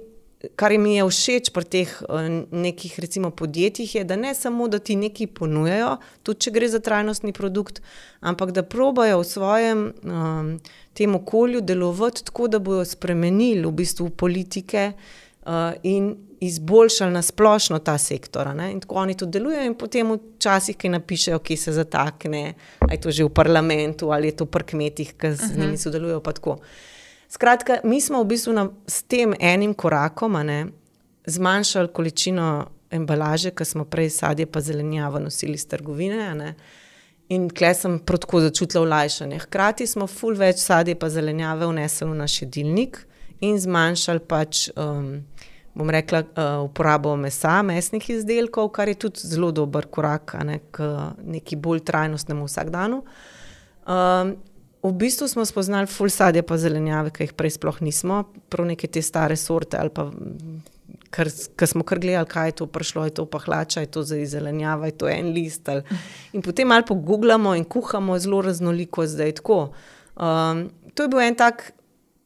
kar mi je všeč pri teh eh, nekih recimo, podjetjih, je, da ne samo, da ti nekaj ponujajo, tudi če gre za trajnostni produkt, ampak da probajo v svojem um, tem okolju delovati tako, da bodo spremenili v bistvu politike uh, in izboljšali na splošno ta sektor. Ne? In tako oni to delujejo, in potem včasih kaj napišejo, ki se zatakne, ali je to že v parlamentu, ali je to pri kmetih, ki z njimi mhm. sodelujejo. Skratka, mi smo v bistvu na, s tem enim korakom ne, zmanjšali količino embalaže, ki smo prej sadje pa zelenjavo nosili iz trgovine. Ne, in klej sem protko začutila olajšanje. Hkrati smo ful več sadje pa zelenjave vnesli v naš jedilnik in zmanjšali pač. Um, bom rekla, uh, uporabo mesa, mesnih izdelkov, kar je tudi zelo dober korak ne, k neki bolj trajnostnemu vsakdanu. Um, V bistvu smo spoznali ful sadje pa zelenjave, ki jih prej sploh nismo, prav neke te stare sorte ali pa kar, kar smo kar gledali, kaj je to prišlo, je to pa hlača, je to za zelenjava, je to en list. Ali. In potem malo pogooglamo in kuhamo zelo raznoliko zdaj tako. Um, to je bil en tak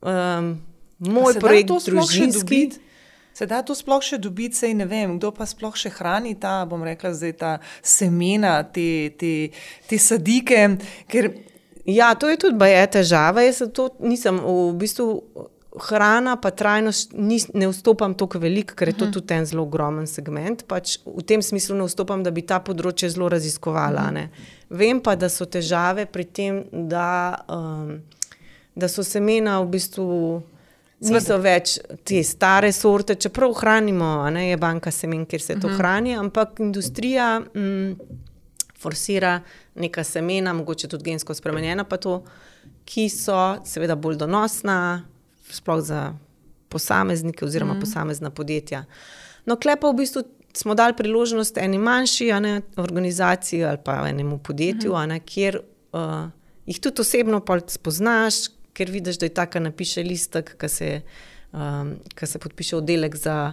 um, moj projekt, družinski. Se da to sploh še dobiti, sej ne vem, kdo pa sploh še hrani ta, bom rekla, zdaj ta semena, te, te, te sadike, ker Ja, to je tudi baje težava. Jaz to nisem v bistvu. Hrana, pa trajnost, ni, ne vstopam tako veliko, ker je to mhm. tudi en zelo ogromen segment. Pač v tem smislu ne vstopam, da bi ta področje zelo raziskovala. Uh -huh. Vem pa, da so težave pri tem, da, um, da so semena v bistvu niso več te stare sorte, čeprav hranimo, ne je banka semen, kjer se to uh mhm. -huh. hrani, ampak industrija. Mm, forsira neka semena, mogoče tudi gensko spremenjena, pa to, ki so seveda bolj donosna, sploh za posameznike oziroma mm. posamezna podjetja. No, klepa v bistvu smo dali priložnost eni manjši ne, organizaciji ali pa enemu podjetju, mm. ne, kjer uh, jih tudi osebno spoznaš, ker vidiš, da je tako napiše listek, ki se, um, se podpiše oddelek za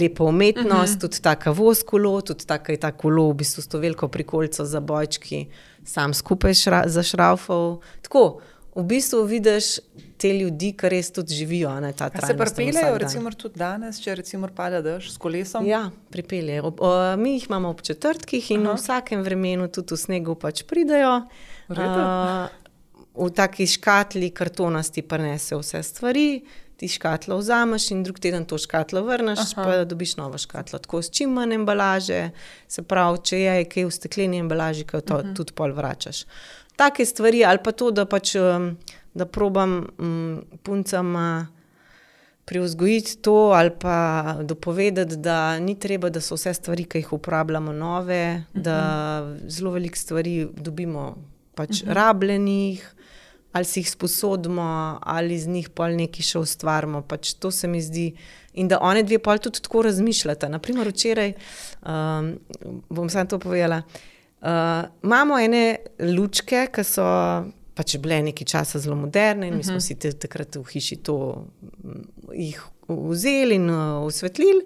lepo umetnost, uh mhm. -huh. tudi ta kavoz kolo, tudi tako je ta kolo, v bistvu s to veliko prikolico za bojčki, sam skupaj šra, za šraufov. Tako, v bistvu vidiš te ljudi, ki res tudi živijo. Ne, se pripeljejo, recimo tudi danes, če recimo padeš s kolesom? Ja, pripeljejo. Mi jih imamo ob četrtkih in Aha. v vsakem vremenu tudi v snegu pač pridejo. Uh, v taki škatli kartonasti prenesejo vse stvari ti škatlo vzameš in drug teden to škatlo vrneš, Aha. pa dobiš novo škatlo. Tako s čim manj embalaže, se pravi, če je kaj v stekleni embalaži, ki jo to, uh mhm. -huh. tudi pol vračaš. Take stvari, ali pa to, da pač um, da probam um, puncem. Privzgojiti to ali pa dopovedati, da ni treba, da so vse stvari, ki jih uporabljamo, nove, uh -huh. da mhm. zelo veliko stvari dobimo pač uh mhm. -huh. rabljenih, ali si jih sposodimo, ali z njih pol nekaj še ustvarimo. Pač to se mi zdi. In da one dve pol tudi tako razmišljata. Naprimer, včeraj, um, bom samo to povedala, uh, imamo ene lučke, ki so pač bile nekaj časa zelo moderne in mi smo uh mhm. -huh. si takrat v hiši to jih vzeli in uh, osvetlili.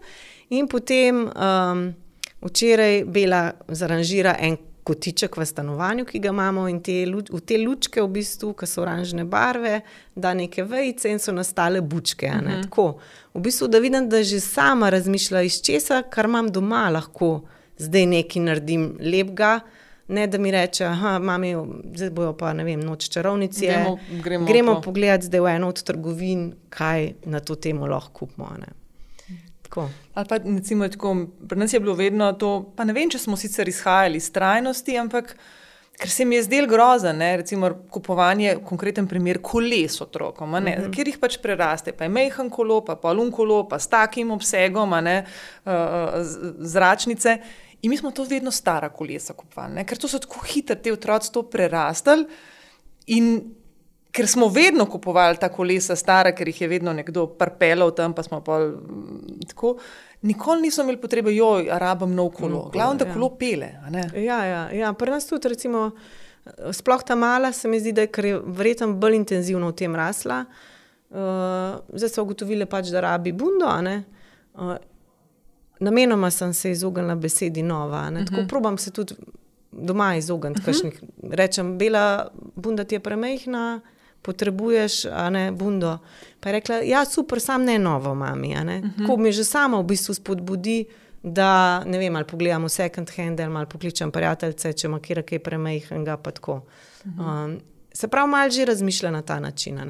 In potem um, včeraj Bela zaranžira en kotiček v stanovanju, ki ga imamo, in te, v te lučke, v bistvu, ki so oranžne barve, da neke vejce in so nastale bučke. Uh mhm. -huh. Tako, v bistvu, da vidim, da že sama razmišlja iz česa, kar imam doma, lahko zdaj nekaj naredim lepega. Ne, da mi reče, da imamo, zdaj bojo pa ne vem, noč čarovnice. Gremo, gremo, gremo pogledati zdaj v eno od trgovin, kaj na to temo lahko kupimo. Tako. Ali pa recimo, tako, pri nas je bilo vedno to, pa ne vem, če smo sicer izhajali iz trajnosti, ampak ker se mi je zdelo grozen, ne, recimo kupovanje, konkreten primer, koles otrokom, ne, mm -hmm. ker jih pač preraste, pa je mehen kolo, pa polun kolo, pa s takim obsegom, ne, uh, zračnice. In mi smo to vedno stara kolesa kupovali, ker to so tako hitro, te otroci to prerastali. In ker smo vedno kupovali ta kolesa, stara, ker jih je vedno nekdo parpelal tam, pa smo pa tako. Nikoli nismo imeli potrebe, joj, rabim nov kolo. Glavno, da ja. kolo pele. Ja, ja, ja. pri nas tudi, recimo, sploh ta mala, se mi zdi, da je, je verjetno bolj intenzivno v tem rasla. Uh, zdaj so ugotovili, pač, da rabi bundo. Uh, namenoma sem se izognila besedi nova. Uh -huh. Tako probam se tudi doma izogniti. Uh -huh. Rečem, bela bunda ti je premehna, potrebuješ, ne bundo. Pa je rekla, ja, super, sam ne novo, mami. Uh -huh. Tako mi že sama v bistvu spodbudi. Da, ne vem, ali pogledamo second hand, ali pokličem prijatelje, če ima kjer kaj premajhnega. Um, se pravi, malo že razmišlja na ta način.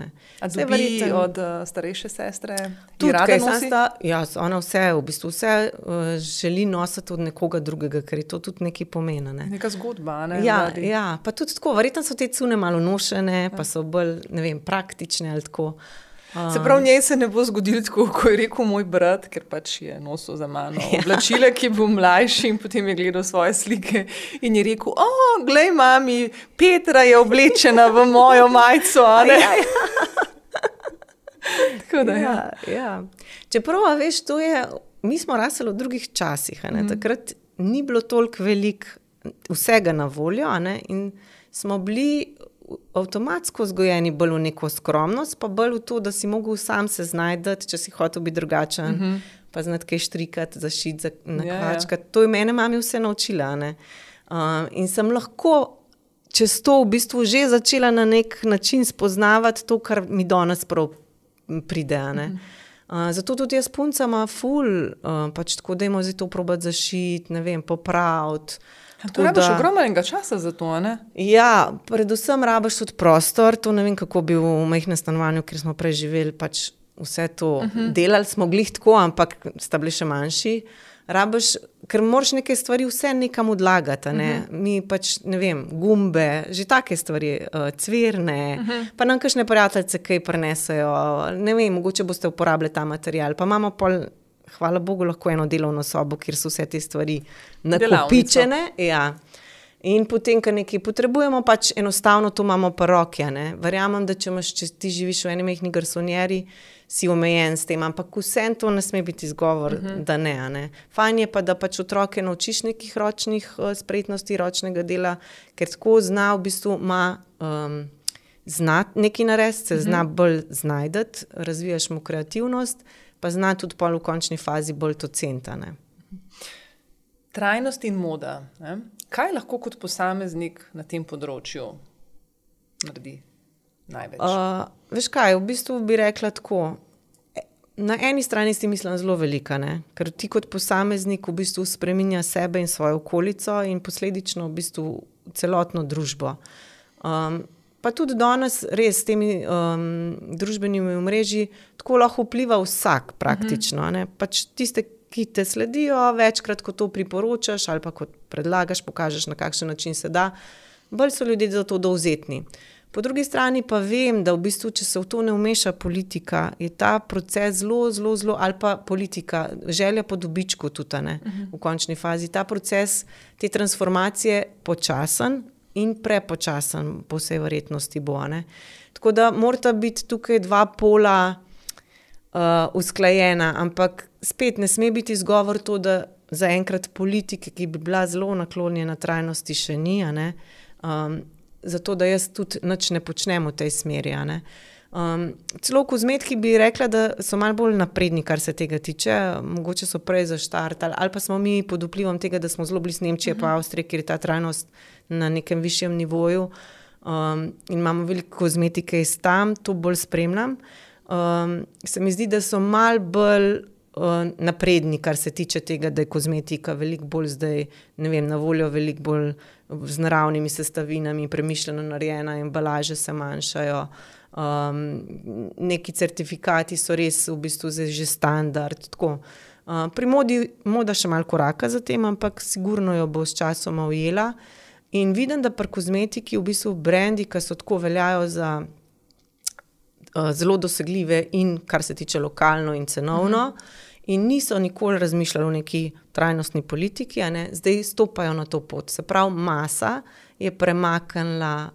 Zdaj, verjete od uh, starejše sestre, tudi kaj sta? Ja, ona vse, v bistvu vse uh, želi nositi od nekoga drugega, ker je to tudi nekaj pomena. Ne? Neka zgodba. Ne, ja, ja, pa tudi tako, verjetno so te cune malo nošene, pa so bolj vem, praktične ali tako. Se pravi, njej se ne bo zgodilo tako, kot je rekel moj brat, ker pač je nosil za mano ja. oblačile, ki bil mlajši in potem je gledal svoje slike in je rekel: O, glej, mami, Petra je oblečena v mojo majico. Ja, ja. tako da, ja. Ja, ja. Čeprav, veš, to je, mi smo rasli v drugih časih. Mm. Takrat ni bilo toliko velik vsega na voljo in smo bili avtomatsko vzgojeni bolj v neko skromnost, pa bolj v to, da si mogel sam se znajti, če si hotel biti drugačen, uh mhm. -huh. pa znati kaj štrikati, zašiti. Ja, ja. To je mene mami vse naučila. Uh, in sem lahko čez to v bistvu že začela na nek način spoznavati to, kar mi danes prav pride. Uh -huh. Uh, zato tudi jaz puncama ful, uh, pač tako da imamo zdaj to probati zašiti, ne vem, popraviti. To je bilo ogromnega časa za to. Ne? Ja, predvsem rabiš tudi prostor. To ne vem, kako bi v majhnem stanovanju, kjer smo preživeli, pač vse to uh mhm. -huh. delali, smo glih tako, ampak sta bili še manjši. Rabiš, ker moraš neke stvari vse nekam odlagati. Ne? Uh mhm. -huh. Mi pač ne vem, gumbe, že take stvari, uh, cvirne, uh mhm. -huh. pa nam kakšne prijateljice kaj prenesejo. Ne vem, mogoče boste uporabljali ta material. Pa imamo pol hvala Bogu, lahko eno delovno sobo, kjer so vse te stvari nakopičene. Ja. In potem, ko nekaj potrebujemo, pač enostavno to imamo pa roke. Verjamem, da če, imaš, če ti živiš v eni mehki garsonjeri, si omejen s tem, ampak vse to ne sme biti izgovor, uh mhm. -huh. da ne, ne. Fajn je pa, da pač otroke naučiš nekih ročnih uh, spretnosti, ročnega dela, ker tako zna v bistvu ima. Um, Zna nekaj narediti, se uh -huh. zna mhm. bolj znajdeti, razvijaš mu kreativnost, pa zna tudi pol v končni fazi bolj to centane. Trajnost in moda. Ne? Kaj lahko kot posameznik na tem področju naredi največ? Uh, veš kaj, v bistvu bi rekla tako. Na eni strani si mislim zelo velika, ne? ker ti kot posameznik v bistvu spremenja sebe in svojo okolico in posledično v bistvu celotno družbo. Um, pa tudi danes, res s temi um, družbenimi mreži, tako lahko vpliva vsak, praktično. Uh -huh. pač tiste, ki te sledijo, večkrat ko to priporočaš ali pa kot predlagaš, pokažeš, na kakšen način se da, bolj so ljudje za to dovzetni. Po drugi strani pa vem, da v bistvu, če se v to ne umeša politika, je ta proces zelo, zelo, zelo, ali pa politika, želja po dobičku tudi ne, uh -huh. v končni fazi. Ta proces te transformacije počasen, in prepočasen, po vsej verjetnosti bo. Ne? Tako da morata biti tukaj dva pola uh, usklajena, ampak spet ne sme biti izgovor to, da zaenkrat politike, ki bi bila zelo naklonjena trajnosti, še ni. Um, zato, da jaz tudi nič ne počnem v tej smeri. Um, celo kozmetiki bi rekla, da so malo bolj napredni, kar se tega tiče. Mogoče so prej zaštartali, ali pa smo mi pod vplivom tega, da smo zelo blizu Nemčije, uh -huh. pa mhm. Avstrije, kjer je ta trajnost na nekem višjem nivoju. Um, in imamo veliko kozmetike iz tam, to bolj spremljam. Um, se mi zdi, da so mal bolj uh, napredni, kar se tiče tega, da je kozmetika veliko bolj zdaj, ne vem, na voljo, veliko bolj z naravnimi sestavinami, premišljeno narejena, embalaže se manjšajo. Um, neki certifikati so res v bistvu že standard. Uh, pri modi, moda še malo koraka za tem, ampak sigurno jo bo s časom ujela. In vidim, da pri kozmetiki, v bistvu brendi, ki so tako veljajo za uh, zelo dosegljive, in kar se tiče lokalno in cenovno, uh -huh. in niso nikoli razmišljali o neki trajnostni politiki, zdaj stopajo na to pot. Se pravi, masa je premaknila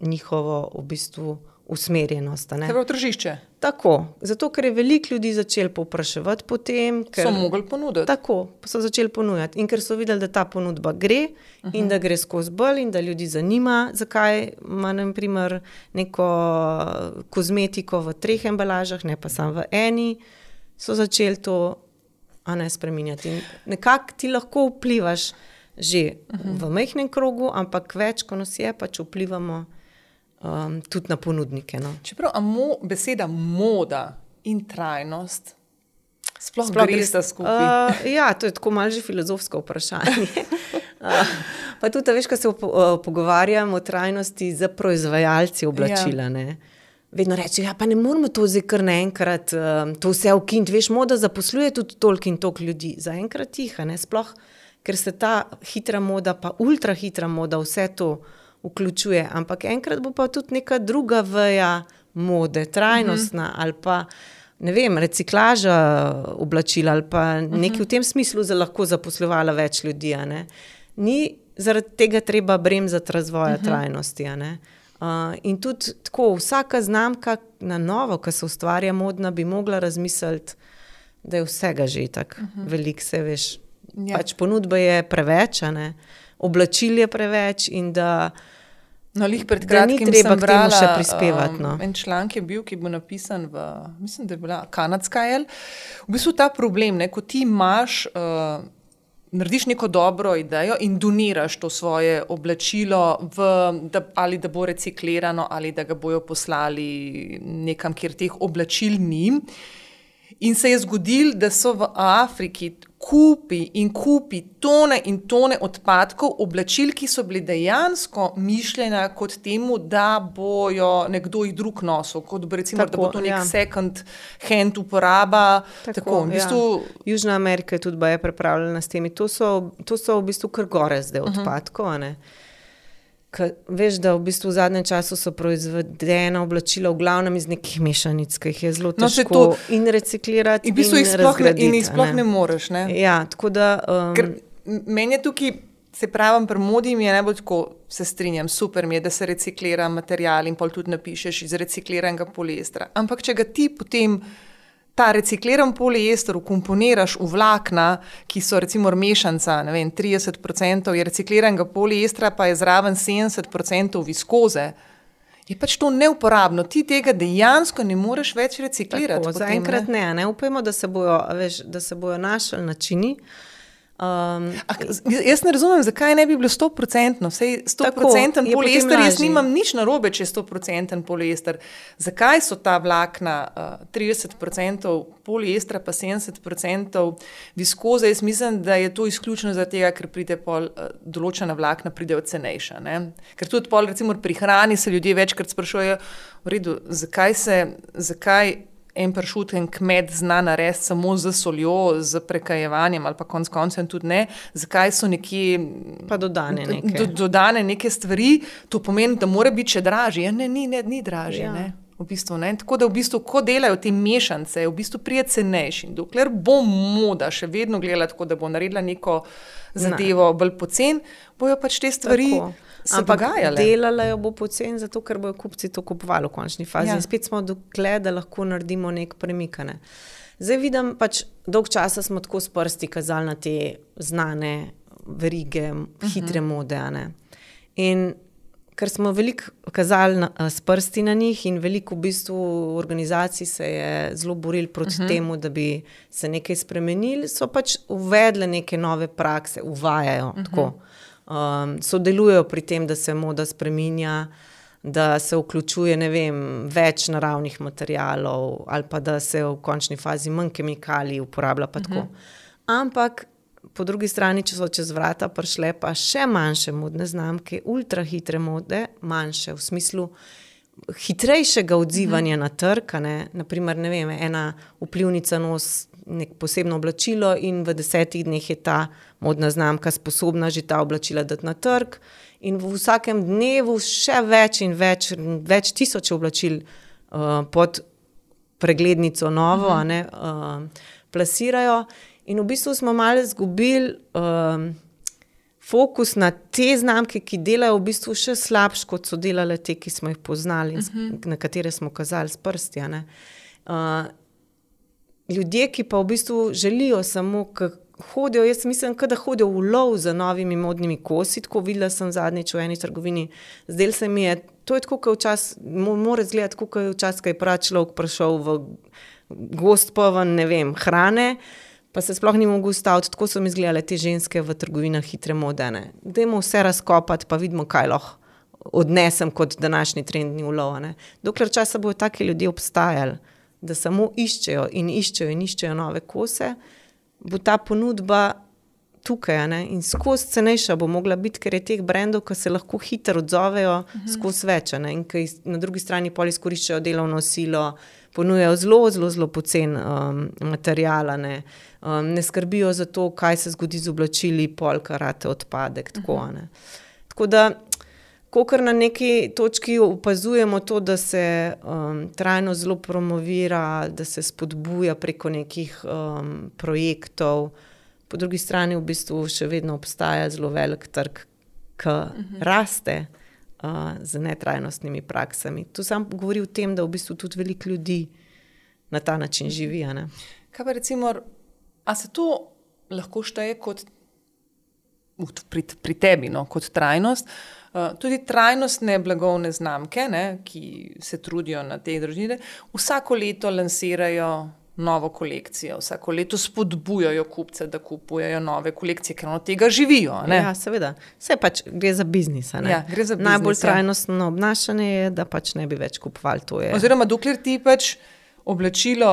njihovo v bistvu usmerjenost. Se pravi, tržišče. Tako, zato ker je veliko ljudi začelo povpraševati po tem, ker So mogli ponuditi. Tako so začeli ponujati. In ker so videli, da ta ponudba gre uh -huh. in da gre skozi bolj, in da ljudi zanima, zakaj ima naprimer neko kozmetiko v treh embalažah, ne pa samo v eni, so začeli to ne spremenjati. In nekako ti lahko vplivaš že uh -huh. v majhnem krogu, ampak več, ko nas je, pač vplivamo um, tudi na ponudnike. No. Čeprav mo, beseda moda in trajnost sploh, Sploh sploh gre gre- sta skupaj. Uh, ja, to je tako malce filozofsko vprašanje. uh, pa tudi, veš, ko se po, uh, pogovarjamo o trajnosti z proizvajalci oblačila. Ja. Vedno rečejo, ja, pa ne moramo to zdaj kar naenkrat, um, to vse ukiniti. Veš, moda zaposluje tudi toliko in toliko ljudi. Zaenkrat tiha, ne sploh, ker se ta hitra moda, pa ultra hitra moda, vse to vključuje. Ampak enkrat bo pa tudi neka druga veja mode, trajnostna uh -huh. ali pa. Ne vem, reciklaža oblačila ali pa uh -huh. nekaj v tem smislu, da lahko zaposlovala več ljudi. Ni zaradi tega treba bremzati razvoja uh -huh. trajnosti. Uh, in tudi tako, vsaka znamka na novo, ki se ustvarja modna, bi mogla razmisliti, da je vsega že tako, uh -huh. veliko se veš. Ja. Pač ponudba je preveč, oblačil je preveč in da. No, lih pred ni kratkim treba sem k temu še prispevati, um, no. En članek je bil, ki je bil napisan v, mislim, da je bila kanadska L. V bistvu ta problem, ne, ko ti imaš, uh, narediš neko dobro idejo in doniraš to svoje oblačilo, v, da, ali da bo reciklirano, ali da ga bojo poslali nekam, kjer teh oblačil ni. In se je zgodilo, da so v Afriki kupi in kupi tone in tone odpadkov, oblačil, ki so bili dejansko mišljena kot temu, da bojo nekdo jih drug nosil, kot bo recimo, Tako, da bo to nek ja. second hand uporaba. Tako, Tako, v bistvu, ja. Južna Amerika je tudi baje pripravljena s temi. To so, to so v bistvu kar gore zdaj Mhm. odpadkov. Uh -huh. Ka, veš, da v, bistvu v zadnjem času so proizvedena oblačila v glavnem iz nekih mešanic, ki jih je zelo No, težko to- in reciklirati. in v bistvu in jih sploh ne, in jih sploh ne moreš. Ne? Ja, tako da. Um, Ker meni je tukaj, se pravi, pri modi mi je najbolj tako, se strinjam, super mi je, da se reciklira material in pol tudi napišeš iz recikliranega poliestra. Ampak če ga ti potem ta recikliran poliester ukomponiraš v vlakna, ki so recimo mešanca, ne vem, 30% je recikliranega poliestra, pa je zraven 70% viskoze. Je pač to neuporabno, ti tega dejansko ne moreš več reciklirati. Tako, potem, Zaenkrat ne, ne upajmo, da se bojo, veš, da se bojo našli načini. Um, A, jaz ne razumem, zakaj ne bi bilo 100%, vsej 100% Tako, je potem poliester. Jaz nimam nič narobe, če je 100% poliester. Zakaj so ta vlakna uh, 30% poliestra, pa 70% viskoze? Jaz mislim, da je to izključno zato, ker pride pol, uh, določena vlakna pridejo cenejša. Ne? Ker tudi pol, recimo pri hrani se ljudje večkrat sprašujejo, v redu, zakaj se. Zakaj En pršut, en kmet zna narediti samo z soljo, z prekajevanjem, ali pa konec koncev tudi ne. Zakaj so nekje Pa dodane neke. do, dodane neke stvari, to pomeni, da mora biti še dražje. Ja, ne, ni, ne, ni dražje. Ja. Ja. V bistvu, ne. Tako da, v bistvu, ko delajo te mešanice, v bistvu prije cenejši. Dokler bo moda še vedno gledala tako, da bo naredila neko zadevo bolj pocen, bojo pač te stvari Tako. Se Ampak dogajale. delala jo bo poceni, zato ker bojo kupci to kupovali v končni fazi. Ja. In spet smo dokler, da lahko naredimo nek premik. a ne. Zdaj vidim, pač dolg časa smo tako s prsti kazali na te znane verige, hitre uh -huh. mode. In ker smo veliko kazali na, s prsti na njih, in veliko v bistvu organizacij se je zelo borili proti uh -huh. temu, da bi se nekaj spremenili, so pač uvedle neke nove prakse, uvajajo uh -huh. tako. Um, sodelujejo pri tem, da se moda spremenja, da se vključuje vem, več naravnih materijalov, ali pa da se v končni fazi manj kemikalij uporablja. Uh -huh. Ampak po drugi strani, če so čez vrata prišle pa še manjše modne znamke, ultra hitre mode, manjše v smislu. Hitrejšega odzivanja mm. na trg, ne? naprimer, ne vem, ena vplivnica nos nek posebno oblačilo, in v desetih dneh je ta modna znamka sposobna že ta oblačila dati na trg, in v vsakem dnevu še več in več, več tisoč oblačil uh, pod preglednico novo, uh -huh. uh, plasirajo. In v bistvu smo malo izgubili um, fokus na te znamke, ki delajo v bistvu še slabše, kot so delale te, ki smo jih poznali, uh -huh. na katere smo kazali s prsti. Uh, ljudje, ki pa v bistvu želijo samo, hodijo, jaz mislim, da hodijo v lov za novimi modnimi kosi. Tako videla sem zadnjič v eni trgovini, zdaj se mi je. To je tako, kot včasih, mora izgledati, kot je včasih, ko je prav človek prišel v gost, pa ven, ne vem, hrane, pa se sploh ni mogel ustaviti. Tako so mi izgledale te ženske v trgovinah hitre modene. Dajmo vse razkopati, pa vidimo, kaj lahko odnesem kot današnji trendni ulov. Dokler časa bodo taki ljudje obstajali, da samo iščejo in iščejo in iščejo nove kose, bo ta ponudba tukaj ne? in skozi cenejša bo mogla biti, ker je teh brendov, ki se lahko hitro odzovejo, uh -huh. skozi več in ki na drugi strani pol izkoriščajo delovno silo, ponujajo zelo, zelo, zelo pocen um, material, ne? Um, ne skrbijo za to, kaj se zgodi z oblačili, pol karate odpadek. Tako, uh -huh. tako da. Ko na neki točki opazujemo to, da se um, trajno zelo promovira, da se spodbuja preko nekih um, projektov, po drugi strani v bistvu še vedno obstaja zelo velik trg, ki uh mhm. -huh. raste uh, z netrajnostnimi praksami. Tu sam govori o tem, da v bistvu tudi veliko ljudi na ta način živi. Kaj pa recimo, a se to lahko šteje kot pri, pri tebi, no, kot trajnost? Uh, tudi trajnostne blagovne znamke, ne, ki se trudijo na te družine, vsako leto lansirajo novo kolekcijo. Vsako leto spodbujajo kupce, da kupujejo nove kolekcije, ker od tega živijo. Ne? Ja, seveda. Vse pač gre za biznis. Ja, gre za biznis Najbolj ja. trajnostno obnašanje je, da pač ne bi več kupovali to. Oziroma, dokler ti pač. Oblačilo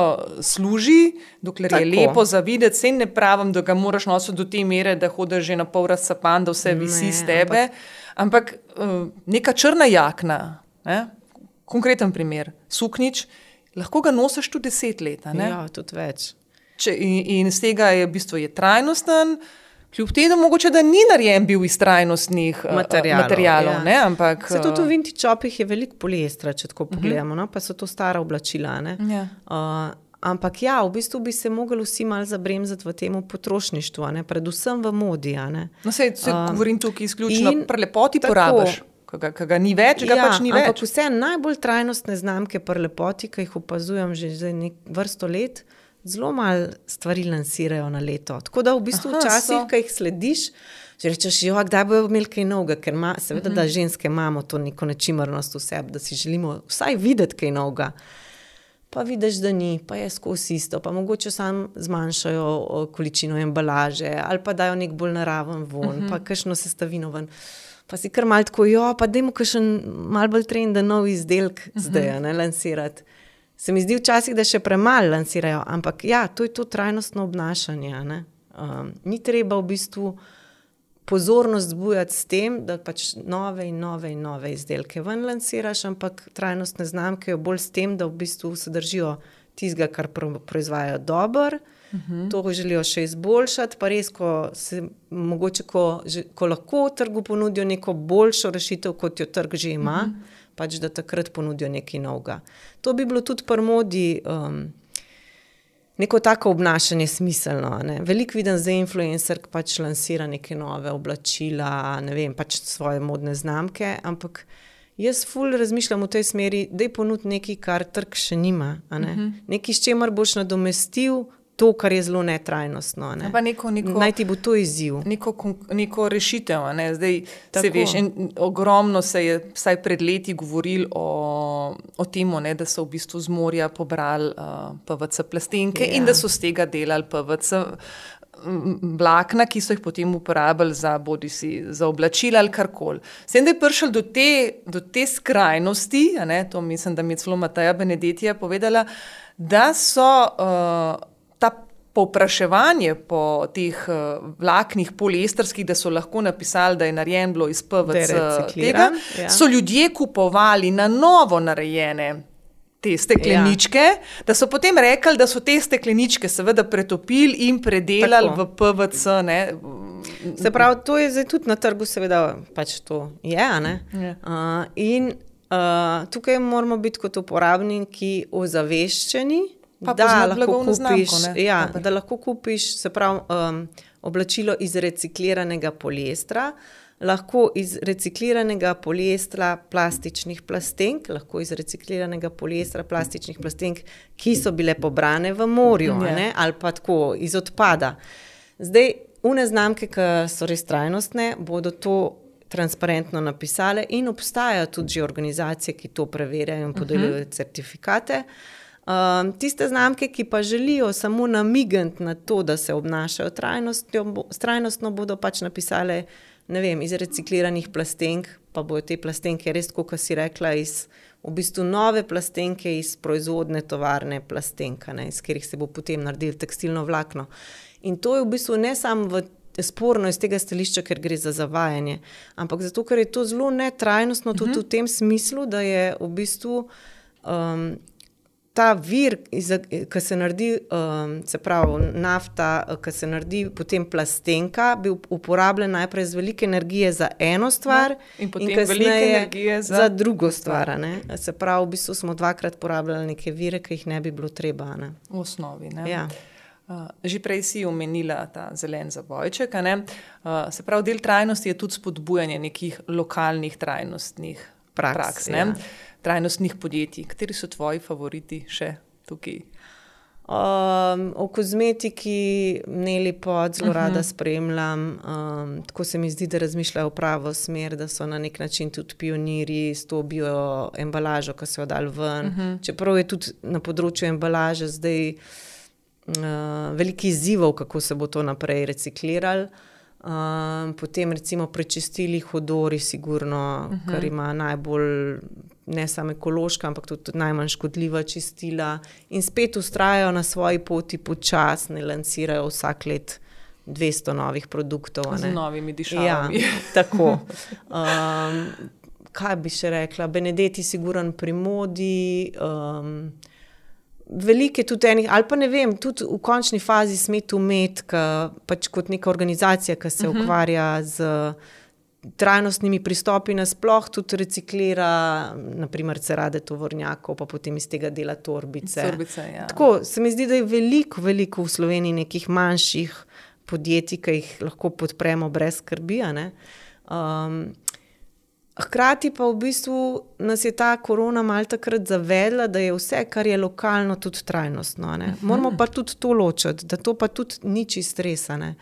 služi, dokler Tako. je lepo za videti, se ne pravim, da ga moraš nositi do te mere, da hodiš že na pol razsapan, da vse visi z tebe. Ampak, ampak uh, neka črna jakna, ne? konkreten primer, suknič, lahko ga nosiš tudi deset let. Ja, tudi več. Če, in, in z tega je v bistvu je trajnosten. Kljub temu, mogoče, da ni narejen bil iz trajnostnih materijalov. materijalov ja. ampak, Se tudi v vintage čopih je veliko poliestra, če tako mhm. pogledamo, uh -huh. no? pa so to stara oblačila. Ja. Uh, ampak ja, v bistvu bi se mogli vsi malo zabremzati v tem potrošništvu, predvsem v modi. No, se, se uh, govorim tukaj izključno o lepoti porabiš ki ga ni več, ga ja, pač ni več. Ampak vse najbolj trajnostne znamke, pa lepoti, ki jih opazujem že nekaj vrsto let, zelo malo stvari lansirajo na leto. Tako da v bistvu včasih, ki jih slediš. Če rečeš, jo, kdaj bojo imeli kaj novega, ker ima, seveda, uh -huh. da mhm. ženske imamo to neko nečimrnost v sebi, da si želimo vsaj videti kaj novega. Pa vidiš, da ni, pa je skozi isto, pa mogoče samo zmanjšajo količino embalaže ali pa dajo nek bolj naraven von, uh -huh. pa kakšno sestavino ven pa si kar malo tako, jo, pa da imamo še malo bolj trend, da nov izdelek uh mhm. -huh. zdaj ne lansirati. Se mi zdi včasih, da še premalo lansirajo, ampak ja, to je to trajnostno obnašanje. Um, ni treba v bistvu pozornost zbujati s tem, da pač nove in nove in nove izdelke ven lansiraš, ampak trajnostne znamke bolj s tem, da v bistvu se držijo tistega, kar proizvajajo dobro. -huh. to želijo še izboljšati. Pa res, ko, se, mogoče, ko, že, ko lahko trgu ponudijo neko boljšo rešitev, kot jo trg že ima, uh -huh. pač da takrat ponudijo nekaj novega. To bi bilo tudi pri modi. Um, Neko tako obnašanje je smiselno. Veliko vidim za influencer, ki pač lansira neke nove oblačila, ne vem, pač svoje modne znamke. Ampak jaz ful razmišljam v tej smeri, da je ponuditi nekaj, kar trg še nima. Ne? Uh -huh. Nekaj, s čimer boš nadomestil to, kar je zelo netrajnostno. Ne? Neko, neko, Naj ti bo to izziv. Neko, neko rešitev. Ne? Zdaj, se veš, en, ogromno se je vsaj pred leti govorilo o, o tem, da so v bistvu z morja pobrali uh, PVC plastenke ja. in da so z tega delali PVC. Vlakna, ki so jih potem uporabljali za, si, za oblačila ali karkoli. Sem da je prišel do te, do te skrajnosti, ne, to mislim, da mi je celo Mataja Benedetija povedala, da so uh, Povpraševanje po teh uh, vlaknih poliestrskih, da so lahko napisali, da je narejen bilo iz PVC, tega, ja. so ljudje kupovali na novo narejene te stekleničke, ja. da so potem rekli, da so te stekleničke seveda pretopili in predelali Tako. v PVC. Ne. Se pravi, to je zdaj tudi na trgu, seveda pač to je. Ja. Uh, in uh, tukaj moramo biti kot uporabniki ozaveščeni da lahko, kupiš, znamko, ja, da lahko kupiš pravi, um, oblačilo iz recikliranega poliestra, lahko iz recikliranega poliestra plastičnih plastenk, lahko iz recikliranega poliestra plastičnih plastenk, ki so bile pobrane v morju ja. ne, ali pa tako iz odpada. Zdaj, une znamke, ki so res trajnostne, bodo to transparentno napisale in obstajajo tudi organizacije, ki to preverjajo in podeljujejo uh mhm. -huh. certifikate. Um, tiste znamke, ki pa želijo samo namigati na to, da se obnašajo trajnostno, bodo pač napisale vem, iz recikliranih plastenk, pa bodo te plastenke res, kot si rekla, iz v bistvu nove plastenke iz proizvodne tovarne plastenka, ne, iz katerih se bo potem naredil tekstilno vlakno. In to je v bistvu ne samo v sporno iz tega stališča, ker gre za zavajanje, ampak zato, ker je to zelo netrajnostno tudi uh mhm. -huh. v tem smislu, da je v bistvu um, ta vir, ki se naredi, um, se pravi nafta, ki se naredi potem plastenka, bil uporabljen najprej z veliko energije za eno stvar no, in potem in veliko energije za, za drugo stvar. Ne? Se pravi, v bistvu smo dvakrat porabljali neke vire, ki jih ne bi bilo treba. Ne? V osnovi. Ja. Uh, že prej si omenila ta zelen zabojček. Uh, se pravi, del trajnosti je tudi spodbujanje nekih lokalnih trajnostnih praks, praks ja. Trajnostnih podjetij. Kateri so tvoji favoriti še tukaj? Um, o kozmetiki mneli pod zelo uh -huh. rada mhm. spremljam. Um, tako se mi zdi, da razmišljajo v pravo smer, da so na nek način tudi pionirji s to bioembalažo, ki so jo dali ven. Uh mhm. -huh. Čeprav je tudi na področju embalaže zdaj uh, veliko izzivov, kako se bo to naprej recikliralo. Uh, potem, recimo, prečistili hodori, sigurno, uh mhm. -huh. kar ima najbolj, ne samo ekološka, ampak tudi najmanj škodljiva čistila, in spet ustrajajo na svoji poti, počasno lansirajo vsak let 200 novih produktov. Z novimi dišavami. Ja, tako. Um, kaj bi še rekla? Benedetti, sigurno pri modi. Um, Velike tudi enih, ali pa ne vem, tudi v končni fazi smet umet, pač kot neka organizacija, ki se uh mhm. -huh. ukvarja z trajnostnimi pristopi, nasploh tudi reciklira, naprimer, cerade tovornjakov, pa potem iz tega dela torbice. torbice ja. Tako se mi zdi, da je veliko, veliko v Sloveniji nekih manjših podjetij, ki jih lahko podpremo brez skrbi. Um, Hkrati pa v bistvu nas je ta korona malo takrat zavedla, da je vse, kar je lokalno, tudi trajnostno. Uh mhm. Moramo pa tudi to ločiti, da to pa tudi ni čist resane.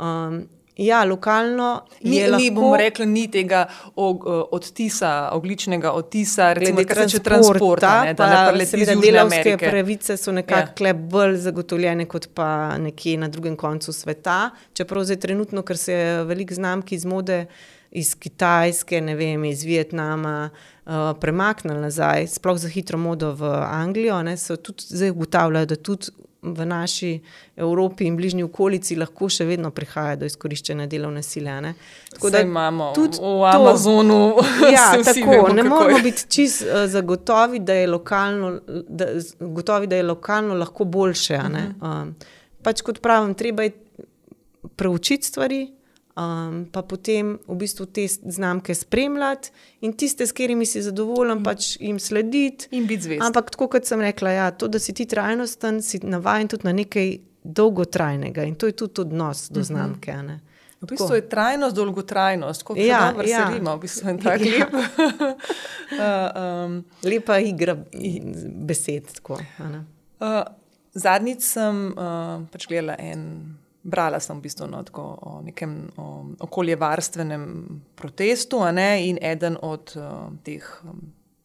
Um, ja, lokalno ni, je. Mi bomo rekli, ni tega og, odtisa, ogličnega odtisa, recimo, kar se transporta. Ne, da ne seveda, delavske pravice so nekako ja. bolj zagotovljene kot pa nekje na drugem koncu sveta. Čeprav zdaj trenutno, ker se veliko znamk iz mode iz Kitajske, ne vem, iz Vietnama, uh, premaknili nazaj, sploh za hitro modo v Anglijo. Ne, so tudi zdaj ugotavljali, da tudi v naši Evropi in bližnji okolici lahko še vedno prihaja do izkoriščene delovne sile. Ne. Tako da imamo tudi v Amazonu. To, ja, tako, vemo, ne moramo biti čist uh, zagotovi, da je lokalno, da, gotovi, da je lokalno lahko boljše. Uh -huh. um, pač kot pravim, treba je preučiti stvari um, pa potem v bistvu te znamke spremljati in tiste, s katerimi si zadovoljen, pač jim slediti. In biti zvest. Ampak, tako kot sem rekla, ja, to, da si ti trajnosten, si navaden tudi na nekaj dolgotrajnega in to je tudi odnos do mhm. znamke. Uh -huh. V bistvu je trajnost, dolgotrajnost, kot ja, se ja. rima, v bistvu je tako ja. lep. uh, um, Lepa igra besed. Tako, uh, Zadnjič sem uh, pač gledala en brala sem v bistvu no, o nekem o, okoljevarstvenem protestu. In eden od o, teh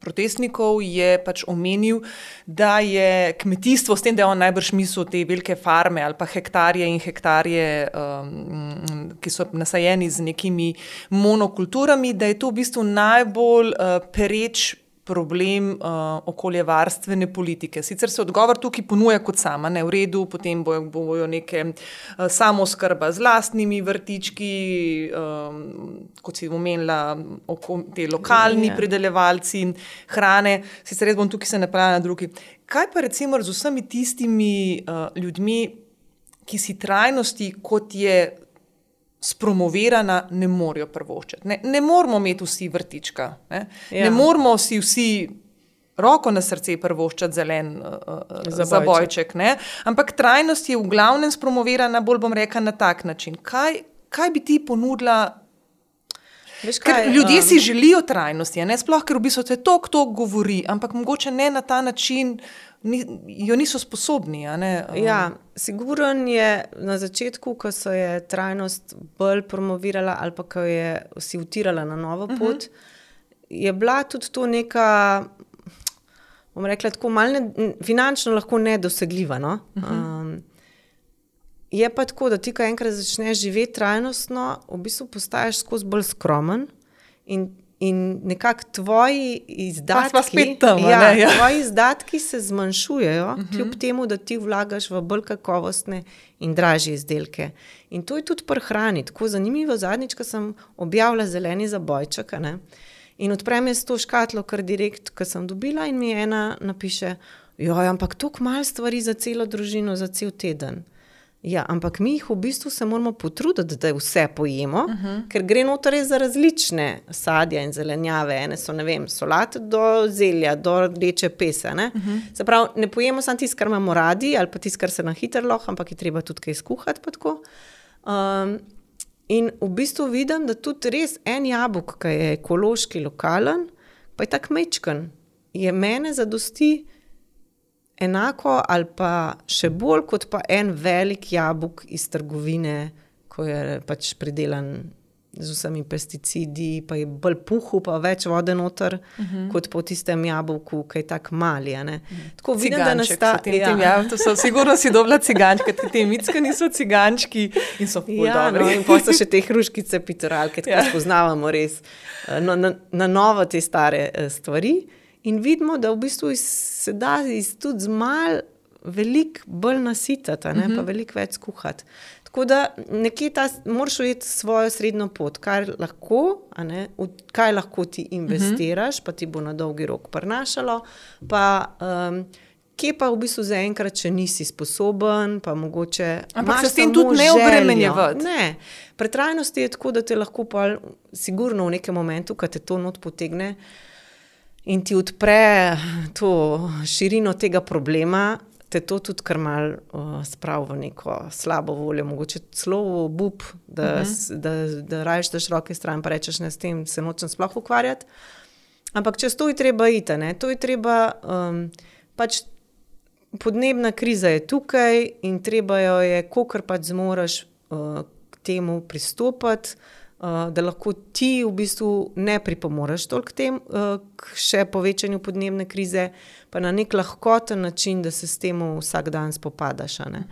protestnikov je pač omenil, da je kmetijstvo, s tem, da je on najbrž mislil te velike farme ali pa hektarje in hektarje, um, ki so nasajeni z nekimi monokulturami, da je to v bistvu najbolj uh, pereč problem uh, okoljevarstvene politike. Sicer se odgovor tukaj ponuja kot sama, ne v redu, potem bojo, bojo neke uh, samoskrba z lastnimi vrtički, um, kot si omenila, te lokalni ja. pridelovalci hrane. Sicer res bom tukaj se napravila na drugi. Kaj pa recimo z vsemi tistimi uh, ljudmi, ki si trajnosti, kot je spromovirana, ne morejo prvoščiti. Ne, ne moramo imeti vsi vrtička, ne, ja. ne moramo si vsi roko na srce prvoščati zelen uh, zabojček. zabojček Ampak trajnost je v glavnem spromovirana, bolj bom rekla, na tak način. Kaj, kaj bi ti ponudila? Kaj, ljudje um, si želijo trajnosti, ne sploh, ker v bistvu se to, kdo govori, ampak mogoče ne na ta način, ni, jo niso sposobni. Um. Ja, Siguren je na začetku, ko so je trajnost bolj promovirala ali pa ko je si utirala na novo pot, uh mhm. -huh. je bila tudi to neka bom rekla, tako malo finančno lahko nedosegljiva. No? Uh -huh. um, je pa tako, da ti, ko enkrat začneš živeti trajnostno, v bistvu postaješ skozi bolj skromen. In, in nekako tvoji izdatki, tam, ja, ja. tvoji izdatki se zmanjšujejo, uh mhm. -huh. kljub temu, da ti vlagaš v bolj kakovostne in dražje izdelke. In to je tudi prehrani. Tako zanimivo, zadnjič, ko sem objavila zeleni zabojček. In odprem jaz to škatlo, kar direkt, ki sem dobila, in mi ena napiše: Jo, ampak tako malo stvari za celo družino, za cel teden. Ja, ampak mi jih v bistvu se moramo potruditi, da vse pojemo, uh -huh. ker gre noter za različne sadje in zelenjave. Ene so, ne vem, solate do zelja, do rdeče pese. Ne? Uh -huh. Se pravi, ne pojemo samo tisto, kar imamo radi, ali pa tisto, kar se na hitro lahko, ampak je treba tudi kaj skuhati. Um, In v bistvu vidim, da tudi res en jabolk, ki je ekološki, lokalen, pa je tako mečken, je meni zadosti enako ali pa še bolj kot pa en velik jabolk iz trgovine, ko je pač pridelan z vsemi pesticidi, pa je bolj puhu, pa več vode noter, uh mhm. -huh. kot po tistem jabolku, ki je tako mali. Uh mhm. -huh. Tako vidim, da nas ta tem, ja. tem, ja, to so sigurno si dobila cigančke, ti te mitske niso cigančki in so pol ja, no, in pa so še te hruškice, pitoralke, tako ja. spoznavamo res eh, no, na, na novo te stare uh, stvari. In vidimo, da v bistvu se da iz tudi z mal veliko bolj nasitati, uh -huh. pa mhm. veliko več skuhati. Tako da nekje ta, moraš ujeti svojo srednjo pot, kaj lahko, ne, v, kaj lahko ti investiraš, uh -huh. pa ti bo na dolgi rok prenašalo. Pa, um, kje pa v bistvu zaenkrat, če nisi sposoben, pa mogoče. Ampak se s tem tudi ne obremenjevati. Ne, pretrajnost je tako, da te lahko pa, sigurno v nekem momentu, ko te to not potegne. In ti odpre to širino tega problema, te to tudi kar mal uh, spravi v neko slabo voljo, mogoče celo v obup, da, uh mhm. -huh. da, da, da rajš daš roke stran in rečeš, ne s tem se nočem sploh ukvarjati. Ampak čez to je treba iti, ne? to je treba. Um, pač podnebna kriza je tukaj in treba jo je, kolikor pač zmoriš uh, k temu pristopiti. Uh, da lahko ti v bistvu ne pripomoreš toliko k temu, uh, k še povečanju podnebne krize, pa na nek lahkoten način, da se s tem vsak dan spopadaš. -huh.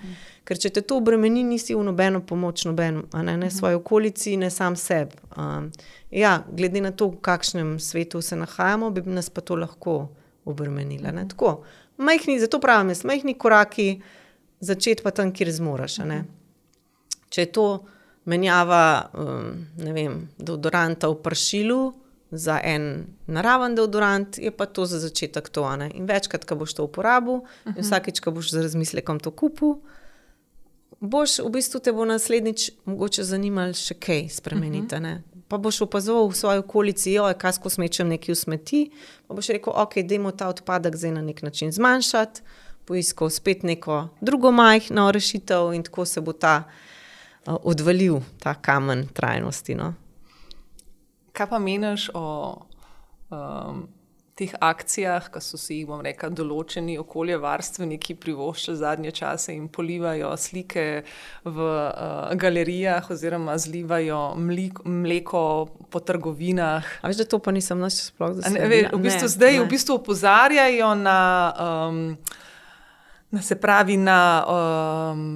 Ker če te to obremeni, nisi v nobeno pomoč, nobeno, ne, ne -huh. svoji okolici, ne sam sebi. Um, ja, glede na to, v kakšnem svetu se nahajamo, bi nas pa to lahko obremenilo. Uh -huh. Majhni, zato pravim, majhni koraki, začeti pa tam, kjer zmoraš. -huh. Če je to menjava, um, vem, deodoranta v pršilu za en naraven deodorant, je pa to za začetek to. Ne? In večkrat, ko boš to uporabil, uh -huh. in mhm. vsakeč, ko boš z razmislekom to kupil, boš v bistvu te bo naslednjič mogoče zanimalo še kaj spremeniti. Uh mhm. -huh. Pa boš opazoval v svoji okolici, jo je kasko smečem nekaj v smeti. Pa boš rekel, ok, dajmo ta odpadek zdaj na nek način zmanjšati, poiskal spet neko drugo majhno rešitev in tako se bo ta uh, odvalil, ta kamen trajnosti. No? Kaj pa meniš o um, teh akcijah, ki so si jih, bom rekel, določeni okoljevarstveniki privoščili zadnje čase in polivajo slike v uh, galerijah, oziroma zlivajo mlik, mleko po trgovinah? A veš, da to pa nisem naš sploh zaslužil. V bistvu ne, zdaj ne. v bistvu opozarjajo na, um, na se pravi, na. Um,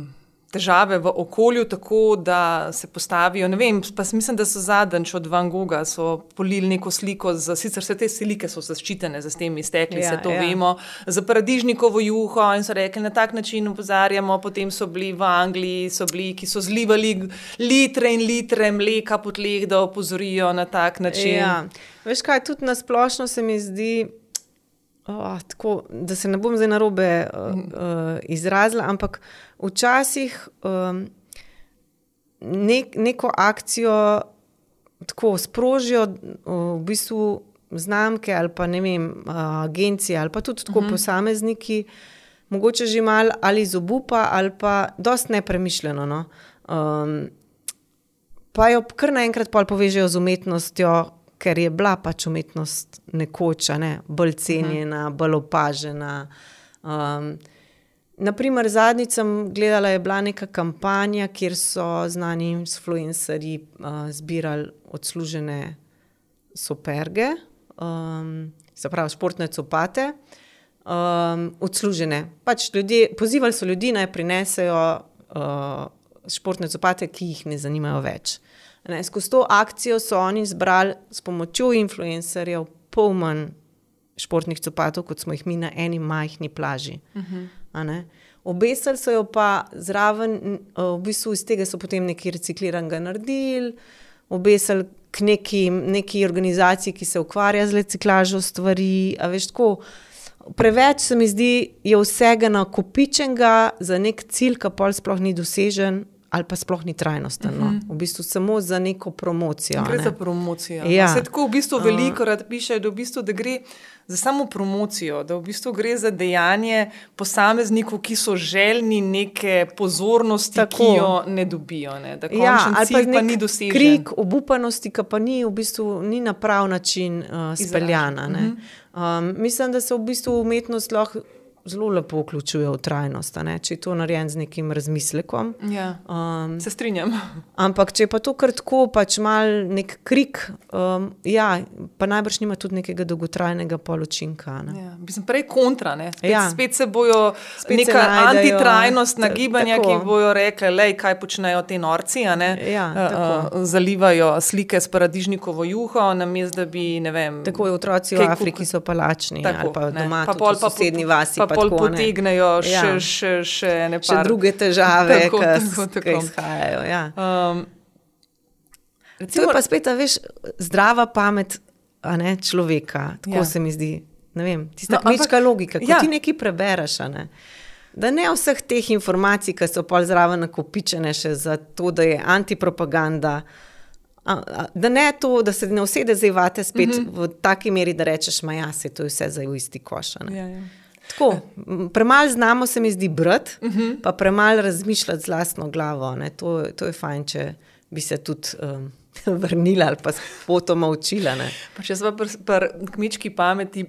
težave v okolju, tako da se postavijo. Vem, pa mislim, da so zadnjič od Van Gogha polili neko sliko, za, sicer vse te slike so zaščitene z temi stekli, ja, se to ja. vemo, za paradižnikovo juho in so rekli, na tak način upozarjamo. Potem so bili v Angliji, so bili, ki so zlivali litre in litre mleka po tleh, da opozorijo na tak način. Ja. Veš kaj, tudi na splošno se mi zdi. Oh, tako, da se ne bom zdaj na robe uh, uh, izrazila, ampak včasih um, nek, neko akcijo tako sprožijo, uh, v bistvu znamke ali pa ne vem, agencije ali pa tudi tako uh -huh. posamezniki, mogoče že malo ali iz obupa ali pa dost nepremišljeno. No? Um, pa jo kar naenkrat povežejo z umetnostjo, ker je bila pač umetnost nekoč ne? bolj cenjena, uh -huh. bolj opažena. Um, Naprimer, zadnjič sem gledala, je bila neka kampanja, kjer so znani influencerji uh, zbirali odslužene superge, um, se pravi, športne copate, um, odslužene. Pač ljudje, pozivali so ljudi naj prinesejo uh, športne copate, ki jih ne zanimajo več. Ne, skozi to akcijo so oni zbrali s pomočjo influencerjev pol manj športnih copatov, kot smo jih mi na eni majhni plaži. Uh -huh. Obesili so jo pa zraven, v bistvu iz tega so potem nekaj recikliranega naredili, obesili k neki, neki organizaciji, ki se ukvarja z reciklažo stvari. Veš, tako, preveč se mi zdi, je vsega nakopičenega za nek cilj, ki pa sploh ni dosežen, ali pa sploh ni trajnosten. No. Mhm. V bistvu samo za neko promocijo. Gre ne? za promocijo. Ja. Se tako v bistvu veliko krat piše, da, v bistvu, da gre za samo promocijo, da v bistvu gre za dejanje posameznikov, ki so željni neke pozornosti, tako. ki jo ne dobijo. Ne? Da ja, ali pa, pa ni dosežen. Krik obupanosti, ki pa ni v bistvu ni na prav način uh, speljana. Uh -huh. um, mislim, da se v bistvu umetnost lahko zelo lepo vključuje v trajnost, če je to narejeno z nekim razmislekom. Ja, um, se strinjam. Ampak če pa to kar tako, pač mal nek krik, um, ja, pa najbrž nima tudi nekega dolgotrajnega poločinka. Ne? Ja, mislim, prej kontra. Spet, ja. spet se bojo spet neka se antitrajnostna gibanja, ki bojo rekli, lej, kaj počnejo te norci. Ja, uh, zalivajo slike s paradižnikovo juho, namesto da bi. Vem, tako je otroci v Afriki, so palačni, tako, ali pa doma, pa pol, pa sosednji vasi. Pa pol potegnejo še, ja. še, še, še, še druge težave, ki izhajajo. Ja. Um, recimo, to je pa spet, veš, zdrava pamet ne, človeka. Tako ja. se mi zdi. Ne vem, tista no, kmečka logika, ki ja. ti nekaj prebereš. Ne? Da ne vseh teh informacij, ki so pa zraven nakopičene, še za to, da je antipropaganda. A, a, da ne to, da se ne usede zdaj vate spet mhm. -huh. v taki meri, da rečeš, ma ja, se to je vse za v isti koš. Ja, ja. Tako, premalo znamo se mi zdi brati, uh. -huh. pa premalo razmišljati z vlastno glavo. To, to je fajn, če bi se tudi um, vrnila ali pa potoma učila. Če smo pri pr kmečki pameti.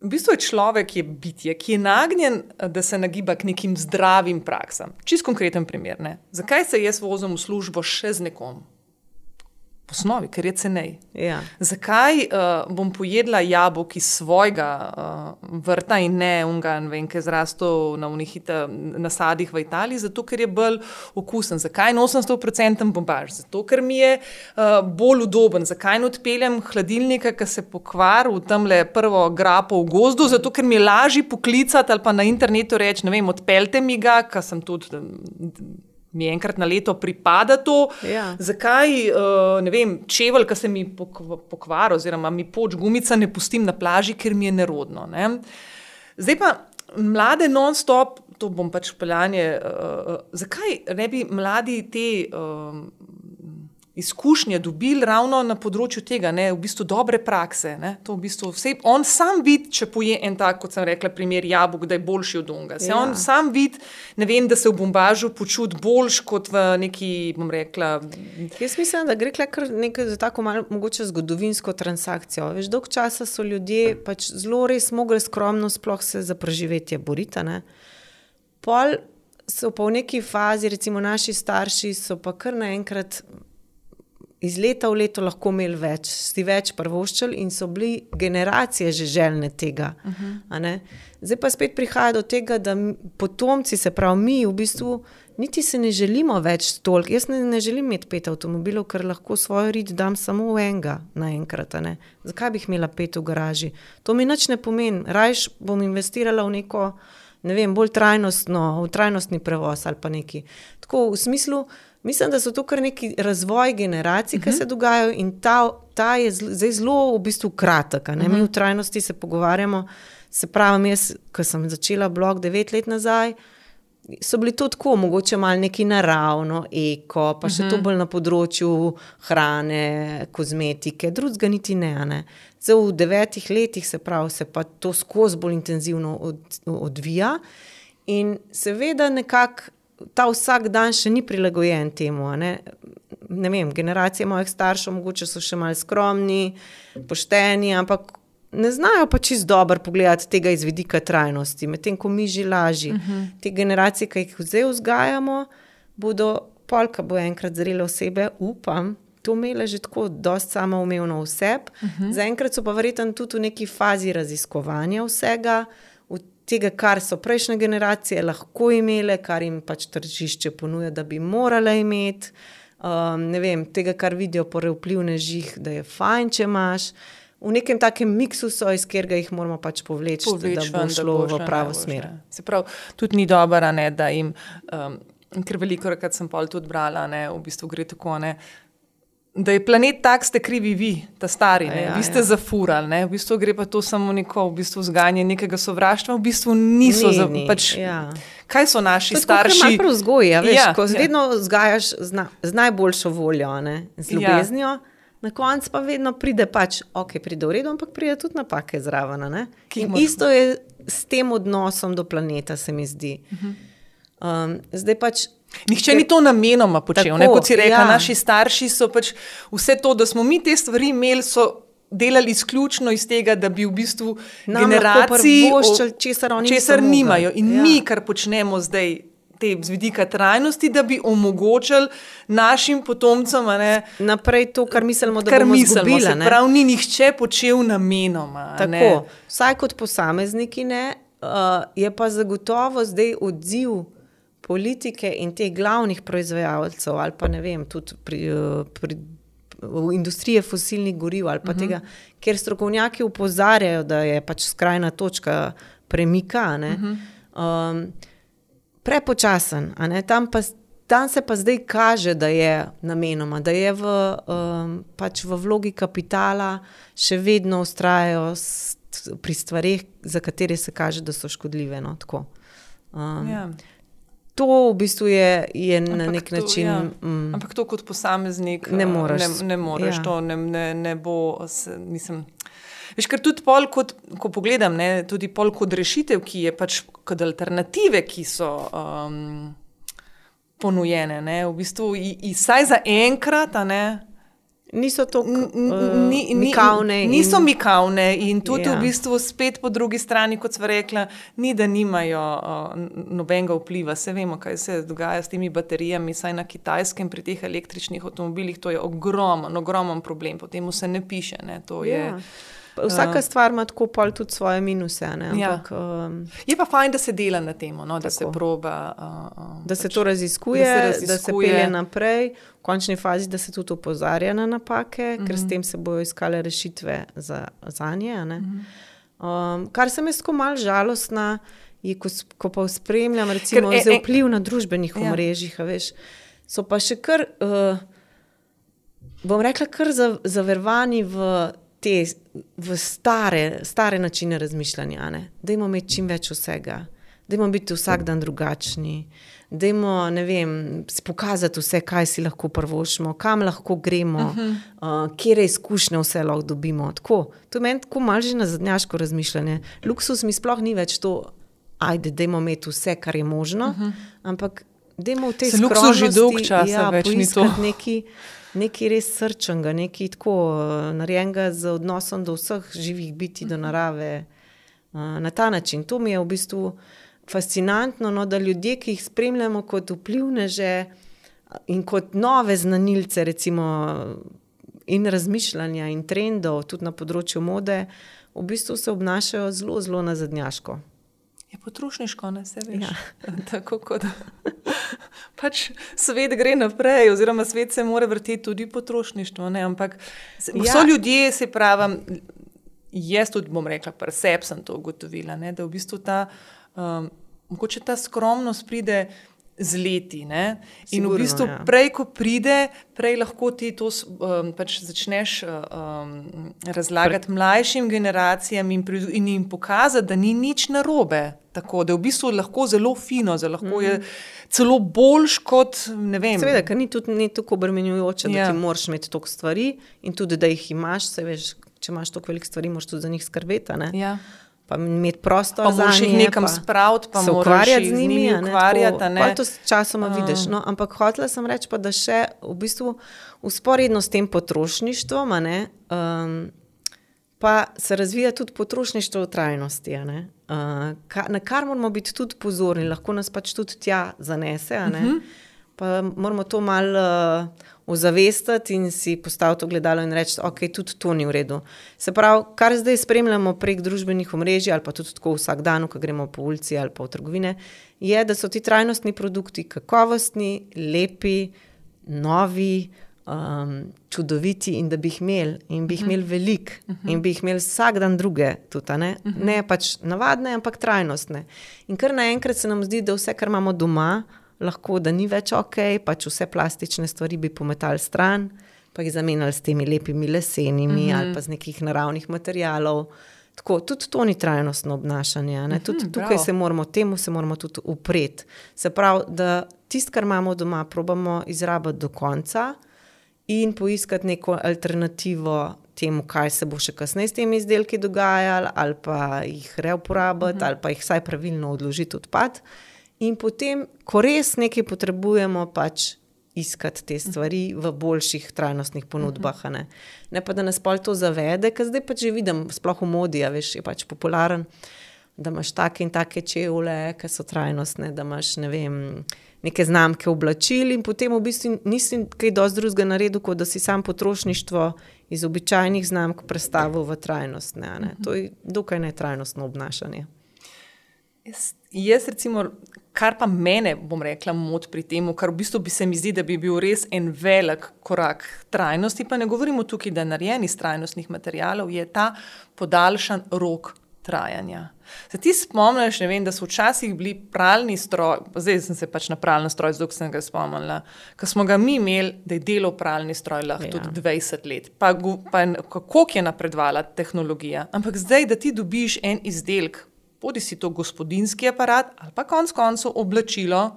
V bistvu je človek je bitje, ki je nagnjen, da se nagiba k nekim zdravim praksam. Čist konkreten primer. Ne? Zakaj se jaz vozim v službo še z nekom? V osnovi, ker je cenej. Ja. Zakaj uh, bom pojedla jabolk iz svojega uh, vrta in ne unga, ne vem, ki je zrastel na unihita nasadih v Italiji, zato ker je bolj okusen. Zakaj 800% bombaž? Zato ker mi je uh, bolj udoben. Zakaj ne odpeljem hladilnika, ki se pokvari v tem le prvo grapo v gozdu? Zato ker mi je lažje poklicati ali pa na internetu reči, ne vem, odpeljte mi ga, ker sem tudi. Mi enkrat na leto pripada to. Ja. Zakaj, uh, ne vem, čevelj, ki se mi pokvari, oziroma mi poč gumica, ne pustim na plaži, ker mi je nerodno. Ne? Zdaj pa mlade non-stop, to bom pač peljanje. Uh, zakaj ne bi mladi te. Uh, izkušnje dobili ravno na področju tega, ne, v bistvu dobre prakse. V bistvu vse, on sam vidi, če poje en tak, kot sem rekla, primer jabolk, da je boljši od unga. Ja. On sam vidi, da se v bombažu počuti boljš kot v neki, bom rekla. Jaz mislim, da gre kar nekaj za tako malo mogoče zgodovinsko transakcijo. Veš, dolg časa so ljudje pač zelo res mogli skromno sploh se za preživetje boriti. Pol so pa v neki fazi, recimo naši starši, so pa kar naenkrat iz leta v leto lahko imeli več, si več prvoščili in so bili generacije že željne tega. Uh -huh. Zdaj pa spet prihaja do tega, da potomci, se pravi mi, v bistvu niti se ne želimo več toliko. Jaz ne, ne želim imeti pet avtomobilov, ker lahko svojo rit dam samo v enega naenkrat. Zakaj bi imela pet v garaži? To mi nič ne pomeni. Rajš bom investirala v neko. Ne vem, bolj trajnostno, v trajnostni prevoz ali pa neki. Tako v smislu, Mislim, da so to kar neki razvoj generacij, ki uh -huh. se mhm. dogajajo in ta, ta je zdaj zelo v bistvu kratek. Uh -huh. Mi v mhm. trajnosti se pogovarjamo. Se pravi, jaz, ko sem začela blog devet let nazaj, so bili to tako, mogoče malo neki naravno, eko, pa še uh -huh. to bolj na področju hrane, kozmetike, drugega niti ne. ne. Zdaj, v devetih letih se pravi, se pa to skozi bolj intenzivno od, odvija. In seveda, nekako ta vsak dan še ni prilagojen temu. Ne? Ne vem, generacije mojih staršev, mogoče so še malo skromni, pošteni, ampak ne znajo pa čist dobro pogledati tega iz vidika trajnosti, medtem ko mi že lažje. Uh -huh. Te generacije, ki jih zdaj vzgajamo, bodo polka bo enkrat zrele osebe, upam. To imele že tako, dosta samoumevno vse. Uh -huh. Zaenkrat so pa verjetno tudi v neki fazi raziskovanja vsega, tega, kar so prejšnje generacije lahko imele, kar jim pač tržišče ponuja, da bi morale imeti. Um, ne vem, tega, kar vidijo po vplivnežih, da je fajn, če imaš v nekem takem miksu, so, iz katerega jih moramo pač povleči, Povleč, da bo šlo v pravo smer. Se pravi, tudi ni dobro, da jim, um, ker veliko krat sem pol tudi brala, ne, v bistvu gre tako. Ne, Da je planet tak, ste krivi vi, ta stari, ja, vi ste ja. zafurali. Ne? V bistvu gre pa to samo neko v bistvu zganje nekega sovraštva, v bistvu niso za ni, pač, ja. Kaj so naši to starši? To je vzgoj, ja, veš, ja, ko ja. vedno vzgajaš z, na, z najboljšo voljo, ne? z ja. ljubeznijo. Ja na koncu pa vedno pride, pač, ok, pride v redu, ampak pride tudi napake zraven. Isto je s tem odnosom do planeta, se mi zdi. Um, zdaj pač. Nihče ker, ni to namenoma počel, tako, ne, kot si rekel. Ja. Naši starši so pač vse to, da smo mi te stvari imeli, so delali izključno iz tega, da bi v bistvu generacije, česar nimajo. In ja. mi, kar počnemo zdaj, te z vidika trajnosti, da bi omogočili našim potomcem ne, naprej to, kar mislimo, da kar bomo mislili. Prav ni nihče počel namenoma. Tako, vsaj kot posamezniki, ne, uh, je pa zagotovo zdaj odziv. Politike in teh glavnih proizvajalcev, ali pa ne vem, tudi pri, pri, v industriji fosilnih goriv, ali pa uh mhm. -huh. tega, ker strokovnjaki upozarjajo, da je pač skrajna točka premika. Uh -huh. um, prepočasen. Tam, pa, tam se pa zdaj kaže, da je namenoma, da je v, um, pač v vlogi kapitala še vedno ustrajajo pri stvarih, za katere se kaže, da so škodljive. No, um, ja. To v bistvu je, je na nek to, način. Ja. Mm, ampak to kot posameznik ne moreš. Ne, ne moreš, ja. to ne, ne, ne bo. Se, mislim, Veš, ker tudi pol, kot, ko pogledam, ne, tudi pol kot rešitev, ki je pač kot alternative, ki so um, ponujene, ne, v bistvu, vsaj za enkrat, ne. Niso to ni, uh, mikavne. Niso in, mikavne in tudi ja. v bistvu spet po drugi strani, kot smo rekli, ni da nimajo uh, nobenega vpliva. Se vemo, kaj se dogaja s temi baterijami, saj na kitajskem pri teh električnih avtomobilih, to je ogromen, ogromen problem, potem se ne piše. Ne, ja. Vsaka uh, stvar ima tako pol tudi svoje minuse. Ja. Ampak, ja. um, je pa fajn, da se dela na tem, no, da se proba. Uh, uh, da se pač, to raziskuje, da se, raziskuje. da se pelje naprej, v končni fazi, da se tudi opozarja na napake, uh -huh. ker s mhm. tem se bodo iskale rešitve za, za nje. Uh -huh. um, kar se mi zdi malo žalostno, je, ko, ko pa spremljam, recimo, ker, e, e, vpliv na družbenih ja. omrežjih. So pa še kar, uh, bom rekla, kar zavrvani v te v stare, stare načine razmišljanja, da imamo imeti čim več vsega, da imamo biti vsak dan drugačni, da imamo pokazati vse, kaj si lahko prvošmo, kam lahko gremo, uh -huh. uh, kje izkušnje vse lahko dobimo. Tako, to je meni tako malce na zadnjaško razmišljanje. Luksus mi sploh ni več to, ajde, da imamo imeti vse, kar je možno, uh -huh. ampak da imamo v tej skromnosti. Luksus že dolg čas, ja, več ni to. Nekaj res srčnega, nekaj tako eh, narejenega z odnosom do vseh živih biti, do narave. Eh, na ta način. To mi je v bistvu fascinantno, no, da ljudje, ki jih spremljamo kot vplivneže eh, in kot nove znanilce, recimo, in razmišljanja in trendov, tudi na področju mode, v bistvu se obnašajo zelo, zelo nazadnjaško. Je potrošniško, ne se veš. Ja. Tako kot pač svet gre naprej, oziroma svet se mora vrteti tudi potrošništvo. Ne? Ampak ja. so ljudje, se pravi, jaz tudi bom rekla, presep sem to ugotovila, ne? da v bistvu ta, um, ta skromnost pride z leti. Ne? In Sigurno, v bistvu, ja. prej, ko pride, prej lahko ti to um, pač začneš um, razlagati mlajšim generacijam in, pri, in jim pokazati, da ni nič narobe. Tako da je v bistvu lahko zelo fino, da lahko je celo boljš kot ne vem. Mhm. Seveda, ker ni tudi ni tako obremenjujoče, da Ja. ja. ti moraš imeti toliko stvari in tudi, da jih imaš. Se veš, če imaš toliko velikih stvari, moraš tudi za njih skrbeti. a ne. Pa imeti prostor, Pa moraš jih nekam pa spraviti, pa se ukvarjati z njimi. a ne, ukvarjati. tako, ne. pol To s časoma vidiš. No, ampak hotela sem reči, pa, da še v bistvu usporedno s tem potrošništvom, ne, um, pa se razvija tudi potrošništvo v trajnosti. ne. Uh, ka, na kar moramo biti tudi pozorni, lahko nas pač tudi tja zanese. a ne. Pa moramo to malo uh, ozavestiti in si postaviti ogledalo in reči, okay, tudi to ni v redu. Se pravi, kar zdaj spremljamo prek družbenih omrežij ali pa tudi tako vsak dan, ko gremo po ulici ali pa v trgovine, je, da so ti trajnostni produkti kakovostni, lepi, novi. Um, čudoviti in da bi jih imeli, in bi jih imeli veliko, in bi jih imeli vsak dan druge, tudi, ne? ne pač navadne, ampak trajnostne. In kar naenkrat se nam zdi, da vse, kar imamo doma, lahko da ni več ok, pač vse plastične stvari bi pometali stran, pa jih zamenjali s temi lepimi lesenimi ali pa z nekih naravnih materialov. Tako, tudi to ni trajnostno obnašanje. a ne. Tudi tukaj bravo. se moramo temu se moramo tudi upreti. Se pravi, da tisto, kar imamo doma, probamo izrabiti do konca in poiskati neko alternativo temu, kaj se bo še kasneje s temi izdelki dogajalo, ali pa jih reuporabiti, ali pa jih vsaj pravilno odložiti odpad. In potem, ko res nekaj potrebujemo, pač iskati te stvari v boljših trajnostnih ponudbah. Ne? ne pa da nas pol to zavede, ker zdaj pač že vidim, sploh v modi, a veš, je pač popularen. Da imaš take in take čevlje, ki so trajnostne, da imaš ne vem, neke znamke oblačil, in potem v bistvu nisi kaj dosti drugega naredil, kot da si sam potrošništvo iz običajnih znamk prestavil v trajnostne. a ne. To je dokaj netrajnostno obnašanje. Jaz, jaz, recimo, kar pa mene, bom rekla, moti pri tem, kar v bistvu bi se mi zdi, da bi bil res en velik korak trajnosti, pa ne govorimo tukaj, da je narejen iz trajnostnih materijalov, je ta podaljšan rok trajanja. Se ti spomniš, vem, da so včasih bili pralni stroj, zdaj sem se pač na pralni stroj, zdaj sem ga spomnila, ko smo ga mi imeli, da je delal pralni stroj lahko ja. Tudi 20 let, pa, pa kako je napredovala tehnologija. Ampak zdaj, da ti dobiš en izdelek, bodi si to gospodinski aparat ali pa konec koncev oblačilo.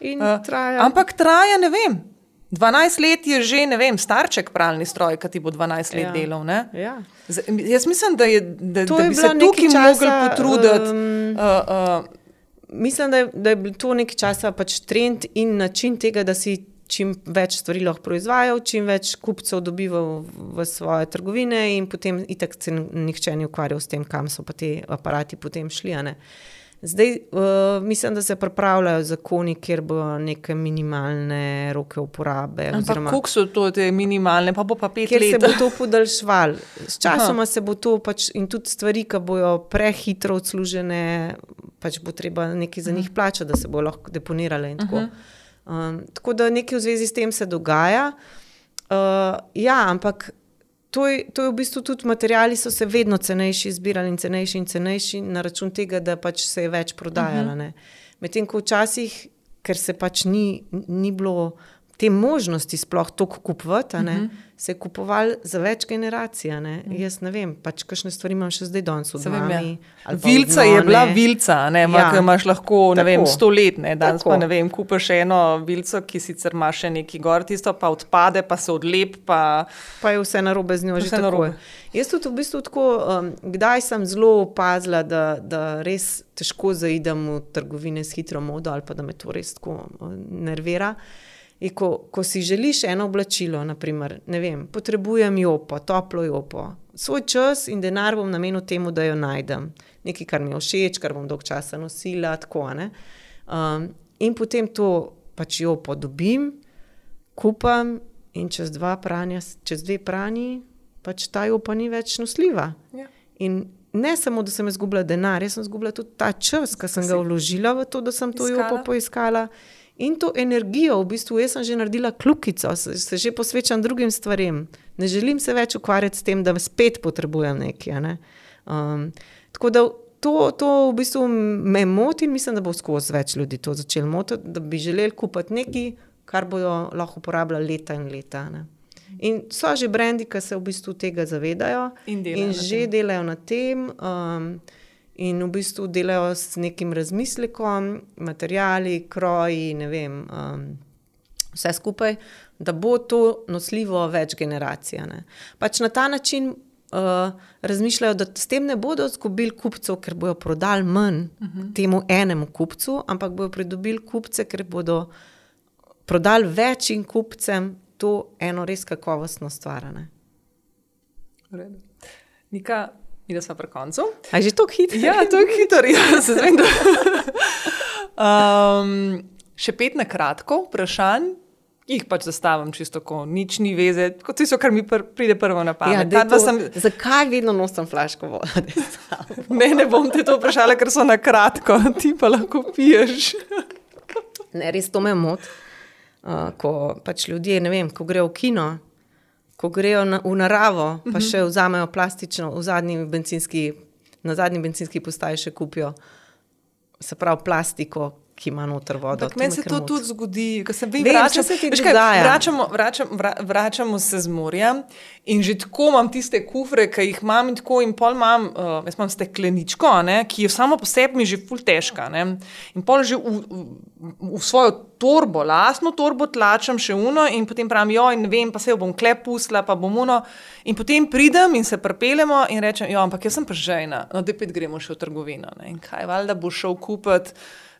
In eh, traja. Ampak traja, ne vem. 12 let je že, ne vem, starček pralni stroj, ki ti bo 12 let Ja. delal. Ne? Ja. Z, jaz mislim, da, je, da, To da je bi se tukaj mogli potruditi. um, uh, uh, Mislim, da je, da je bil to nekaj časa pač trend in način tega, da si čim več stvari lahko proizvajal, čim več kupcev dobival v svoje trgovine, in potem itak se nihče ni ukvarjal s tem, kam so pa ti aparati potem šli. Zdaj uh, mislim, da se pripravljajo zakoni, kjer bo neke minimalne roke uporabe. koliko so to te minimalne, pa bo pa pet Ker se let. bo to podaljšval. Sčasoma se bo to pač in tudi stvari, ki bojo prehitro odslužene, pač bo treba nekaj za njih plačati, da se bo lahko deponirale. in Tako. Um, tako da nekaj v zvezi s tem se dogaja. Uh, ja, ampak to je, to je v bistvu tudi materiali, so se vedno cenejši zbirali in cenejši in cenejši na račun tega, da pač se je več prodajalo. ne. Medtem ko včasih, ker se pač ni, ni bilo te možnosti sploh toliko kupovati, a ne, se je kupoval za več generacij. Ne. Jaz ne vem, pač kakšne stvari imam še zdaj danes Se vem, ja. Vilca je bila vilca, ne, ja. Ja. imaš lahko Tako. vem, sto let, ne, danes Tako. pa ne vem, kupiš eno vilco, ki sicer ima še neki gor, tisto pa odpade, pa se odlep. Pa... pa je vse narobe z njo že tako. Jaz tudi v bistvu tako, um, kdaj sem zelo opazila, da, da res težko zaidem v trgovine s hitro modo ali pa da me to res tako uh, Je, ko, ko si želiš eno oblačilo, naprimer, ne vem, potrebujem jopo, toplo jopo, svoj čas in denar bom namenil temu, da jo najdem. Nekaj, kar mi je všeč, kar bom dolg časa nosila, tako. ne. Um, in potem to pač jopo dobim, kupam in čez dva pranja, čez dve pranji, pač ta jopa ni več nosljiva. Ja. In ne samo, da sem izgubila denar, jaz sem izgubila tudi ta čas, ki sem ga vložila v to, da sem to jopo poiskala. In to energijo, v bistvu, jaz sem že naredila kljukico, se, se že posvečam drugim stvarem. Ne želim se več ukvarjati s tem, da spet potrebujem nekaj. Ne? Um, tako da to, to v bistvu me moti in mislim, da bo skozi več ljudi to začelo motiti, da bi želeli kupiti nekaj, kar bodo lahko uporabljali leta in leta. Ne. In so že brendi, ki se v bistvu tega zavedajo In delajo in že delajo na tem. Um, In v bistvu delajo s nekim razmislekom, materiali, kroji, ne vem, um, vse skupaj, da bo to nosljivo več generacij. Pač na ta način uh, razmišljajo, da s tem ne bodo izgubili kupcev, ker bodo prodali manj uh -huh. temu enemu kupcu, ampak bodo pridobili kupce, ker bodo prodali večjim kupcem to eno res kakovostno stvar. a ne. V redu. Nika, mi da smo pri koncu. A je že tako hitro? Ja, je hitro, ja, se zvem. Um, še pet na kratko vprašanj, jih pač zastavim čisto tako, nič ni veze, kot tisto, kar mi pr pride prvo na pamet. Ja, to, sem, Zakaj vedno nosim flaško vode? ne, ne bom te to vprašala, ker so na kratko, ti pa lahko piješ. Ne, res to me moti. Uh, ko pač ljudje, ne vem, ko grejo v kino, ko grejo na, v naravo, pa še vzamejo plastično, v zadnji bencinski, na zadnji bencinski postaji še kupijo, se pravi, plastiko, ki ima noter vodo. Meni me se to tudi zgodi, ko se vi Vem, vračam, če se kaj, dogaja. vračamo, vračam, vra, vračamo se z morja in že tako imam tiste kufre, ki jih imam in tako in pol imam, uh, jaz imam stekleničko, ne, ki je samo po sebi že ful težka. Ne, in pol že v, v, v svojo torbo, lastno torbo tlačem še uno in potem pravim, jo in vem, pa se jo bom klep pustila, pa bom uno. In potem pridem in se prepelemo in rečem, jo, ampak jaz sem pa žejna, no, da pet gremo še v trgovino. Ne, in kaj, valjda bo šel kupiti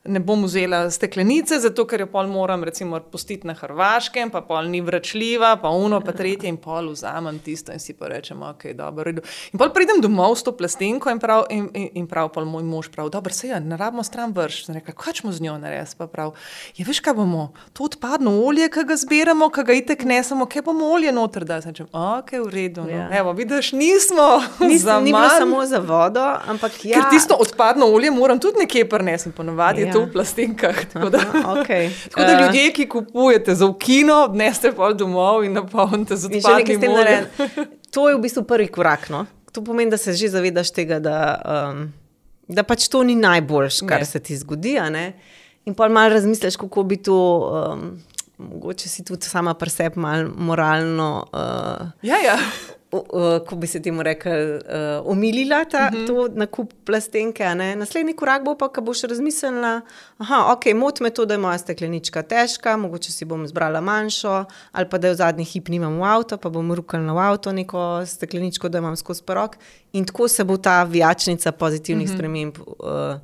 ne bom vzela steklenice, zato ker jo pol moram recimo pustiti na Hrvaškem, pa pol ni vračljiva, pa uno, pa tretje in pol vzamem tisto in si pa rečem, ok, dobro, redu. In pol pridem domov s to plastenko in prav, in, in, in prav pol moj mož prav, dobro, se ja, ne rabimo stran vrš. Sem rekla, kaj smo z njo naredili, pa prav, ja, veš kaj bomo, to odpadno olje, ki ga zberemo, ki ga itek nesemo, kaj bomo olje noter da, sem rečem, ok, v redu, no. Ja. evo, vidiš, nismo Nis, za ni bilo samo za vodo, ampak ja. Ker tisto odpadno olje moram tudi nekje prenesti, ponovadi ja. je. To v plastenkah. Tako da, Aha, okej. tako da Eh. ljudje, ki kupujete za v kino, dneste pa domov in napolnite z In še nekaj s odpadnim tem oljem. narediti. To je v bistvu prvi korak. No? To pomeni, da se že zavedaš tega, da, um, da pač to ni najboljše, kar Ne. se ti zgodi. In pa malo razmisliš, kako bi to, um, mogoče si tudi sama pri sebi malo moralno. Uh, Ja, ja. Ko bi se temu rekel, uh, omilila ta, uh -huh. to nakup plastenke. ne. Naslednji korak bo pa, ko boš razmislila, da okay, moti me to, da je moja steklenička težka, mogoče si bom izbrala manjšo, ali pa da jo v zadnji hip nimam v avto, pa bom rukala v avto neko stekleničko, da imam skozi porok. In tako se bo ta vijačnica pozitivnih uh -huh. sprememb uh,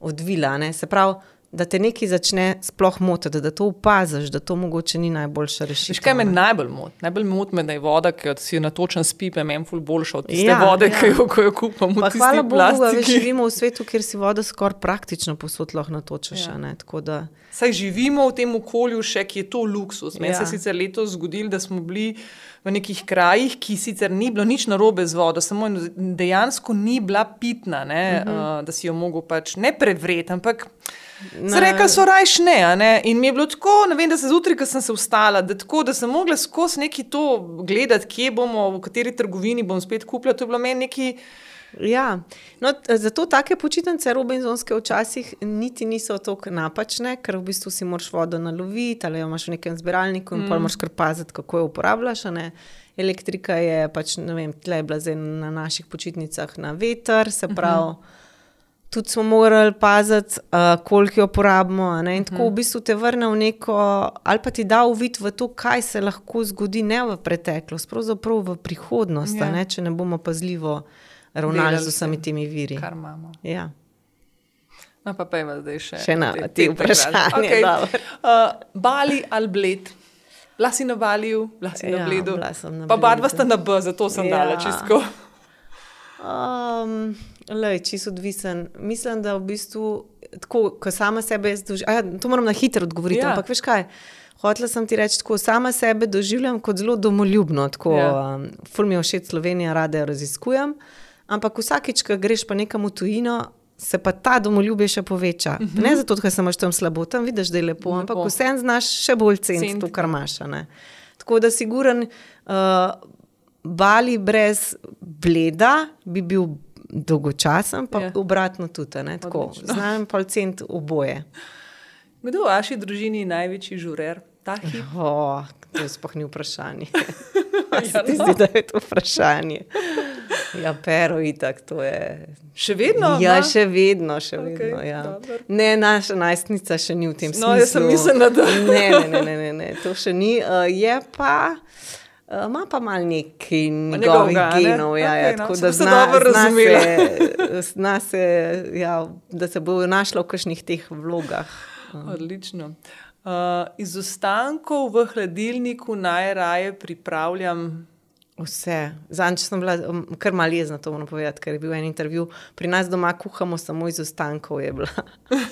odvila. Ne. Se pravi, da te nekaj začne sploh motiti, da to opaziš, da to mogoče ni najboljša rešitev. Veš, kaj me ne. najbolj moti? Najbolj moti me, da je voda, ki jo si natočen s pipe, meni ful boljša od tiste Ja, vode, ja. ki jo, ko jo kupam Pa hvala Bogu, da plastiki. živimo v svetu, kjer si vodo skoraj praktično posod lahko natočeš. Ja. Ja. Tako da, Saj živimo v tem okolju, še ki je to luksus. Meni ja. se Ja. je sicer letos zgodilo, da smo bili v nekih krajih, ki sicer ni bilo nič narobe z vodo, samo dejansko ni bila pitna, ne, uh -huh. uh, da si jo mogel pač ne prevreti, ampak. Se reka, so rajš ne, ne. In mi je bilo tako, vem, da se zjutraj, ko sem se vstala, da, tako, da sem mogla skozi neki to gledati, kje bomo, v kateri trgovini bom spet kupila. To je bilo meni neki. Ja. no, zato take počitnice Robinsonske včasih niti niso tako napačne, ker v bistvu si moraš vodo naloviti ali jo imaš v nekem zbiralniku in mm. pa moraš kar paziti, kako jo uporabljaš. Elektrika je pač, ne vem, tle je bila zdaj na naših počitnicah na veter, se pravi. Mm -hmm. Tudi smo morali paziti, uh, koliko jo porabimo. ne, In tako v bistvu te vrne v neko, ali pa ti da uvid v to, kaj se lahko zgodi, ne v preteklost, pravzaprav v prihodnost, Ja. ja. ne, če ne bomo pazljivo ravnali z vsemi se, temi viri. Kar imamo. Ja. No, pa pojmo zdaj še. Še na te- te te vprašanje, dobro. Uh, Bali ali Bled? Bila si na Baliju, bila si na Ja, Bledu. bila sem na pa Bledu. sta na B, zato sem ja. dala čisto. Um, lej, čisto odvisen. Mislim, da v bistvu, tako, ko sama sebe doživljam, ja, to moram na hitro odgovoriti, Ja. ampak veš kaj. Hotela sem ti reči, tako sama sebe doživljam kot zelo domoljubno. Tako, Ja. um, ful mi je všeč Slovenija, rada jo raziskujem. Ampak vsakič, ko greš pa nekam v tujino, se pa ta domoljubje še poveča. Uh -huh. Ne zato, ker se imaš tam slabo, tam vidiš, da je lepo, Lepo. ampak vsem znaš še bolj ceniti Ceniti, to, kar imaš. ne. Tako da siguren. Uh, Bali brez bleda bi bil dolgočasen, pa ja. obratno tudi. Znam pa cent oboje. Kdo v vaši družini je največji žurer? Ta hip? Oh, to sploh ni vprašanje. ja, no. Zdi, da je to vprašanje. Ja, pero itak, to je. Še vedno? Ja, ma? še vedno, še okay, vedno. Ja. Ne, naša najstnica še ni v tem smislu. No, jaz sem mislila, da ne. Ne, ne, ne, ne, ne, to še ni. Uh, je pa. Ima uh, pa malo nekaj njegovih genov, ja, ja, okay, no, tako da zna, zna, se, zna se, ja, da se bo našla v kakšnih teh vlogah. Odlično. Uh, iz ostankov v hladilniku najraje pripravljam Vse. Zanj sem bila um, kar malo jezna to povedati, ker je bil en intervju. Pri nas doma kuhamo samo iz ostankov. Je,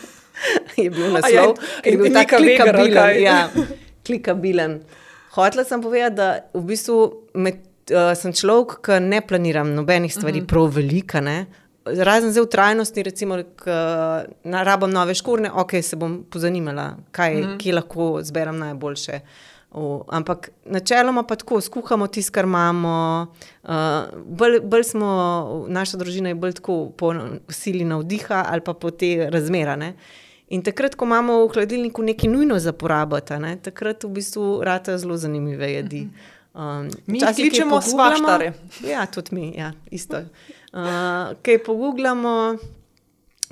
je bil ja, naslov, ki je bil tako klikabilen. Ja, klikabilen. Hotela sem povedati, da v bistvu med, uh, sem človek, ki ne planiram nobenih stvari, uh mhm. -huh. prav velika. Ne? Razen zdaj v trajnosti, recimo, da rabim nove škorne, ok, se bom pozanimala, kaj, mhm. -huh. kje lahko zberem najboljše. V, ampak načeloma pa tako, skuhamo tisto, kar imamo. Uh, bolj, bolj smo, naša družina je bolj tako po sili navdiha ali pa po te razmerane. In takrat, ko imamo v hladilniku nekaj nujno za porabiti, ne, takrat v bistvu rata zelo zanimive jedi. Um, mi jih kličemo svaštare. Ja, tudi mi, ja, isto. Uh, kaj pogooglamo,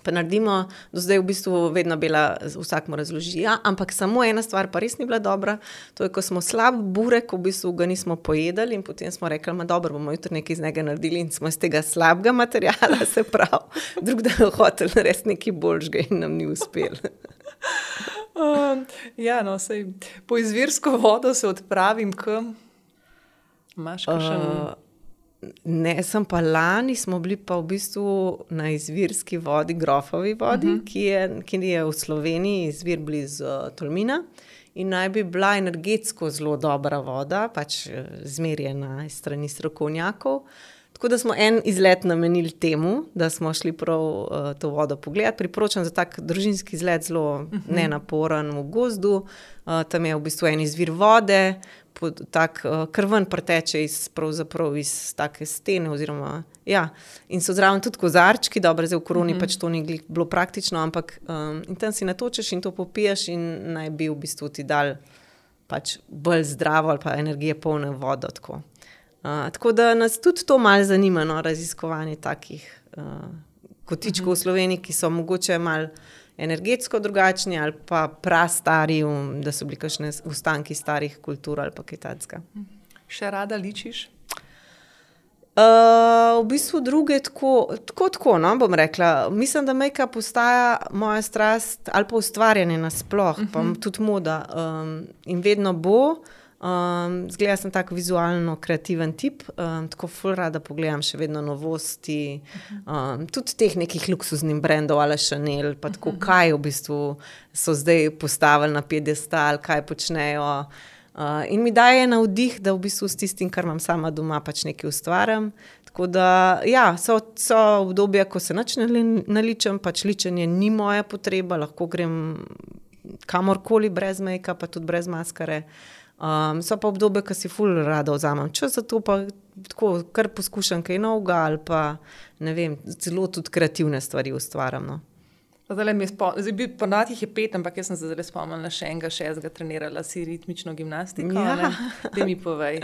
pa naredimo, do zdaj v bistvu vedno bila, vsak mora razložiti. Ja, ampak samo ena stvar pa res ni bila dobra. To je, ko smo slab burek, v bistvu ga nismo pojedali in potem smo rekli, da bomo jutri nekaj iz njega naredili in smo iz tega slabega materiala, se pravi, drug dan hotel narediti nekaj boljšega in nam ni uspel. um, ja, no, sej, po izvirsko vodo se odpravim k. Imaš še? Uh, Ne, sem pa lani, smo bili pa v bistvu na izvirski vodi, grofovi vodi, uh mhm. -huh. ki, je, ki je v Sloveniji, izvir blizu uh, Tolmina. In naj bi bila energetsko zelo dobra voda, pač eh, zmerjena iz strani strokovnjakov. Tako da smo en izlet namenili temu, da smo šli prav uh, to vodo pogledati. Priporočam za tak družinski izlet, zelo uh mhm. -huh. nenaporen v gozdu. Uh, tam je v bistvu en izvir vode, tak, uh, krven preteče iz, iz take stene. Oziroma, ja. In so zraven tudi kozarčki, dobro, zdaj v koroni mm -hmm. pač to ni bilo praktično, ampak um, tam si natočeš in to popiješ, in naj bi v bistvu ti dal pač bolj zdravo ali pa energije polne vodo. Tako. Uh, tako da nas tudi to malo zanima, no, raziskovanje takih uh, kotičkov mm -hmm. v Sloveniji, ki so mogoče malo energetsko drugačni ali pa prastari, um, da so bili kakšne ostanki starih kultur ali pa kitajska. Še rada ličiš? Uh, v bistvu druge tako, tako, tako no, bom rekla. Mislim, da make postaja moja strast ali pa ustvarjanje nasploh, uh -huh. pa mhm. tudi moda. Um, in vedno bo. Um, zgleda, sem tako vizualno kreativen tip, um, tako ful rada pogledam še vedno novosti, um, tudi teh nekih luksuznih brendov ali Chanel, pa tako, kaj v bistvu so zdaj postavili na piedestal, kaj počnejo. Uh, in mi daje navdih, da v bistvu s tistim, kar imam sama doma, pač nekaj ustvarjam. Tako da, ja, so, so obdobja, ko se načne naličem, pač ličenje ni moja potreba, lahko grem kamorkoli brez make-upa, pa tudi brez maskare. Um, so pa obdobje, ki si ful rada vzamem. Če za to pa tako, kar poskušam kaj novega ali pa ne vem, zelo tudi kreativne stvari ustvarjam. No. Zdaj, zdaj ponovadi jih je pet, ampak jaz sem se zdaj spomnila še enega, še jaz ga trenirala, si ritmično gimnastiko. Ja. Da mi povej,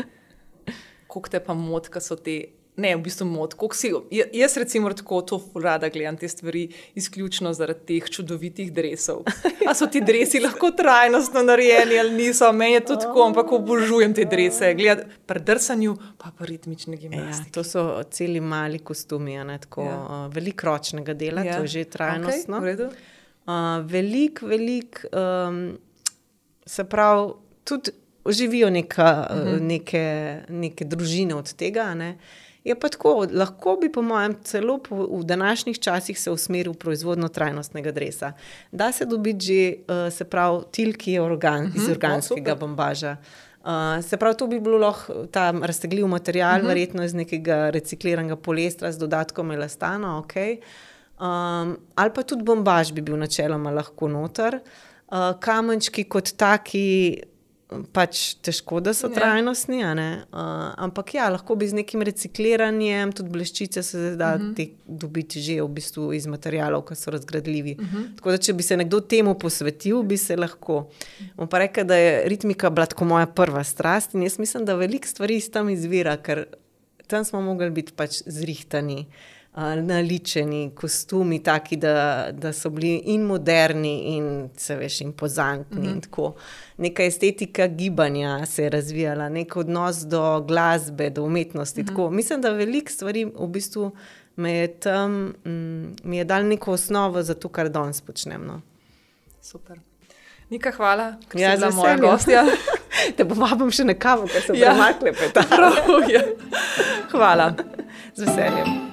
koliko te pa motka so te ne, v bistvu mod. Si, jaz, recimo, tako to rada gledam te stvari, izključno zaradi teh čudovitih drevesov. A so ti drevesi lahko trajnostno narejeni ali niso, meni je to tako, ampak obožujem te drevese. Gledam pri drsanju, pa pa ritmične gimnastike. Ja, to so celi mali kostumi, ne, tako ja. uh, veliko ročnega dela, ja. to je že trajnostno. Okay, uh, veliko, veliko, um, se pravi, tudi. Živijo neka, uh mhm. -huh. neke, neke družine od tega. Ne? Je pa tako, lahko bi, po mojem, celo po, v današnjih časih se usmeril v proizvodno trajnostnega dresa. Da se dobi že, uh, se pravi, tilki organ, uh -huh, iz mhm, organskega no, bombaža. Uh, se pravi, to bi bilo lahko ta raztegljiv material, uh mhm. -huh. verjetno iz nekega recikliranega poliestra z dodatkom elastana, okay. um, ali pa tudi bombaž bi bil načeloma lahko noter. Uh, kamenčki kot taki pač težko, da so Ja. trajnostni. Uh, ampak ja, lahko bi z nekim recikliranjem, tudi bleščice se da uh Mhm. -huh. dobiti že v bistvu iz materijalov, ki so razgradljivi. Uh Mhm. -huh. Tako da, če bi se nekdo temu posvetil, bi se lahko. Bom pa rekel, da je ritmika bila tako moja prva strast in jaz mislim, da veliko stvari iz tam izvira, ker tam smo mogli biti pač zrihtani. uh, Naličeni kostumi, taki, da, da so bili in moderni, in se veš, impozantni. Mm -hmm. Neka estetika gibanja se je razvijala, nek odnos do glasbe, do umetnosti. Mm -hmm. Mislim, da veliko stvari v bistvu me je tam, mm, mi je dal neko osnovo za to, kar danes počnem. No. Super. Nika, hvala, ker Ja, si bila moja gostja. Te povabim še na kavo, ker se Ja. premakne. Prav je. Hvala. Z veseljem.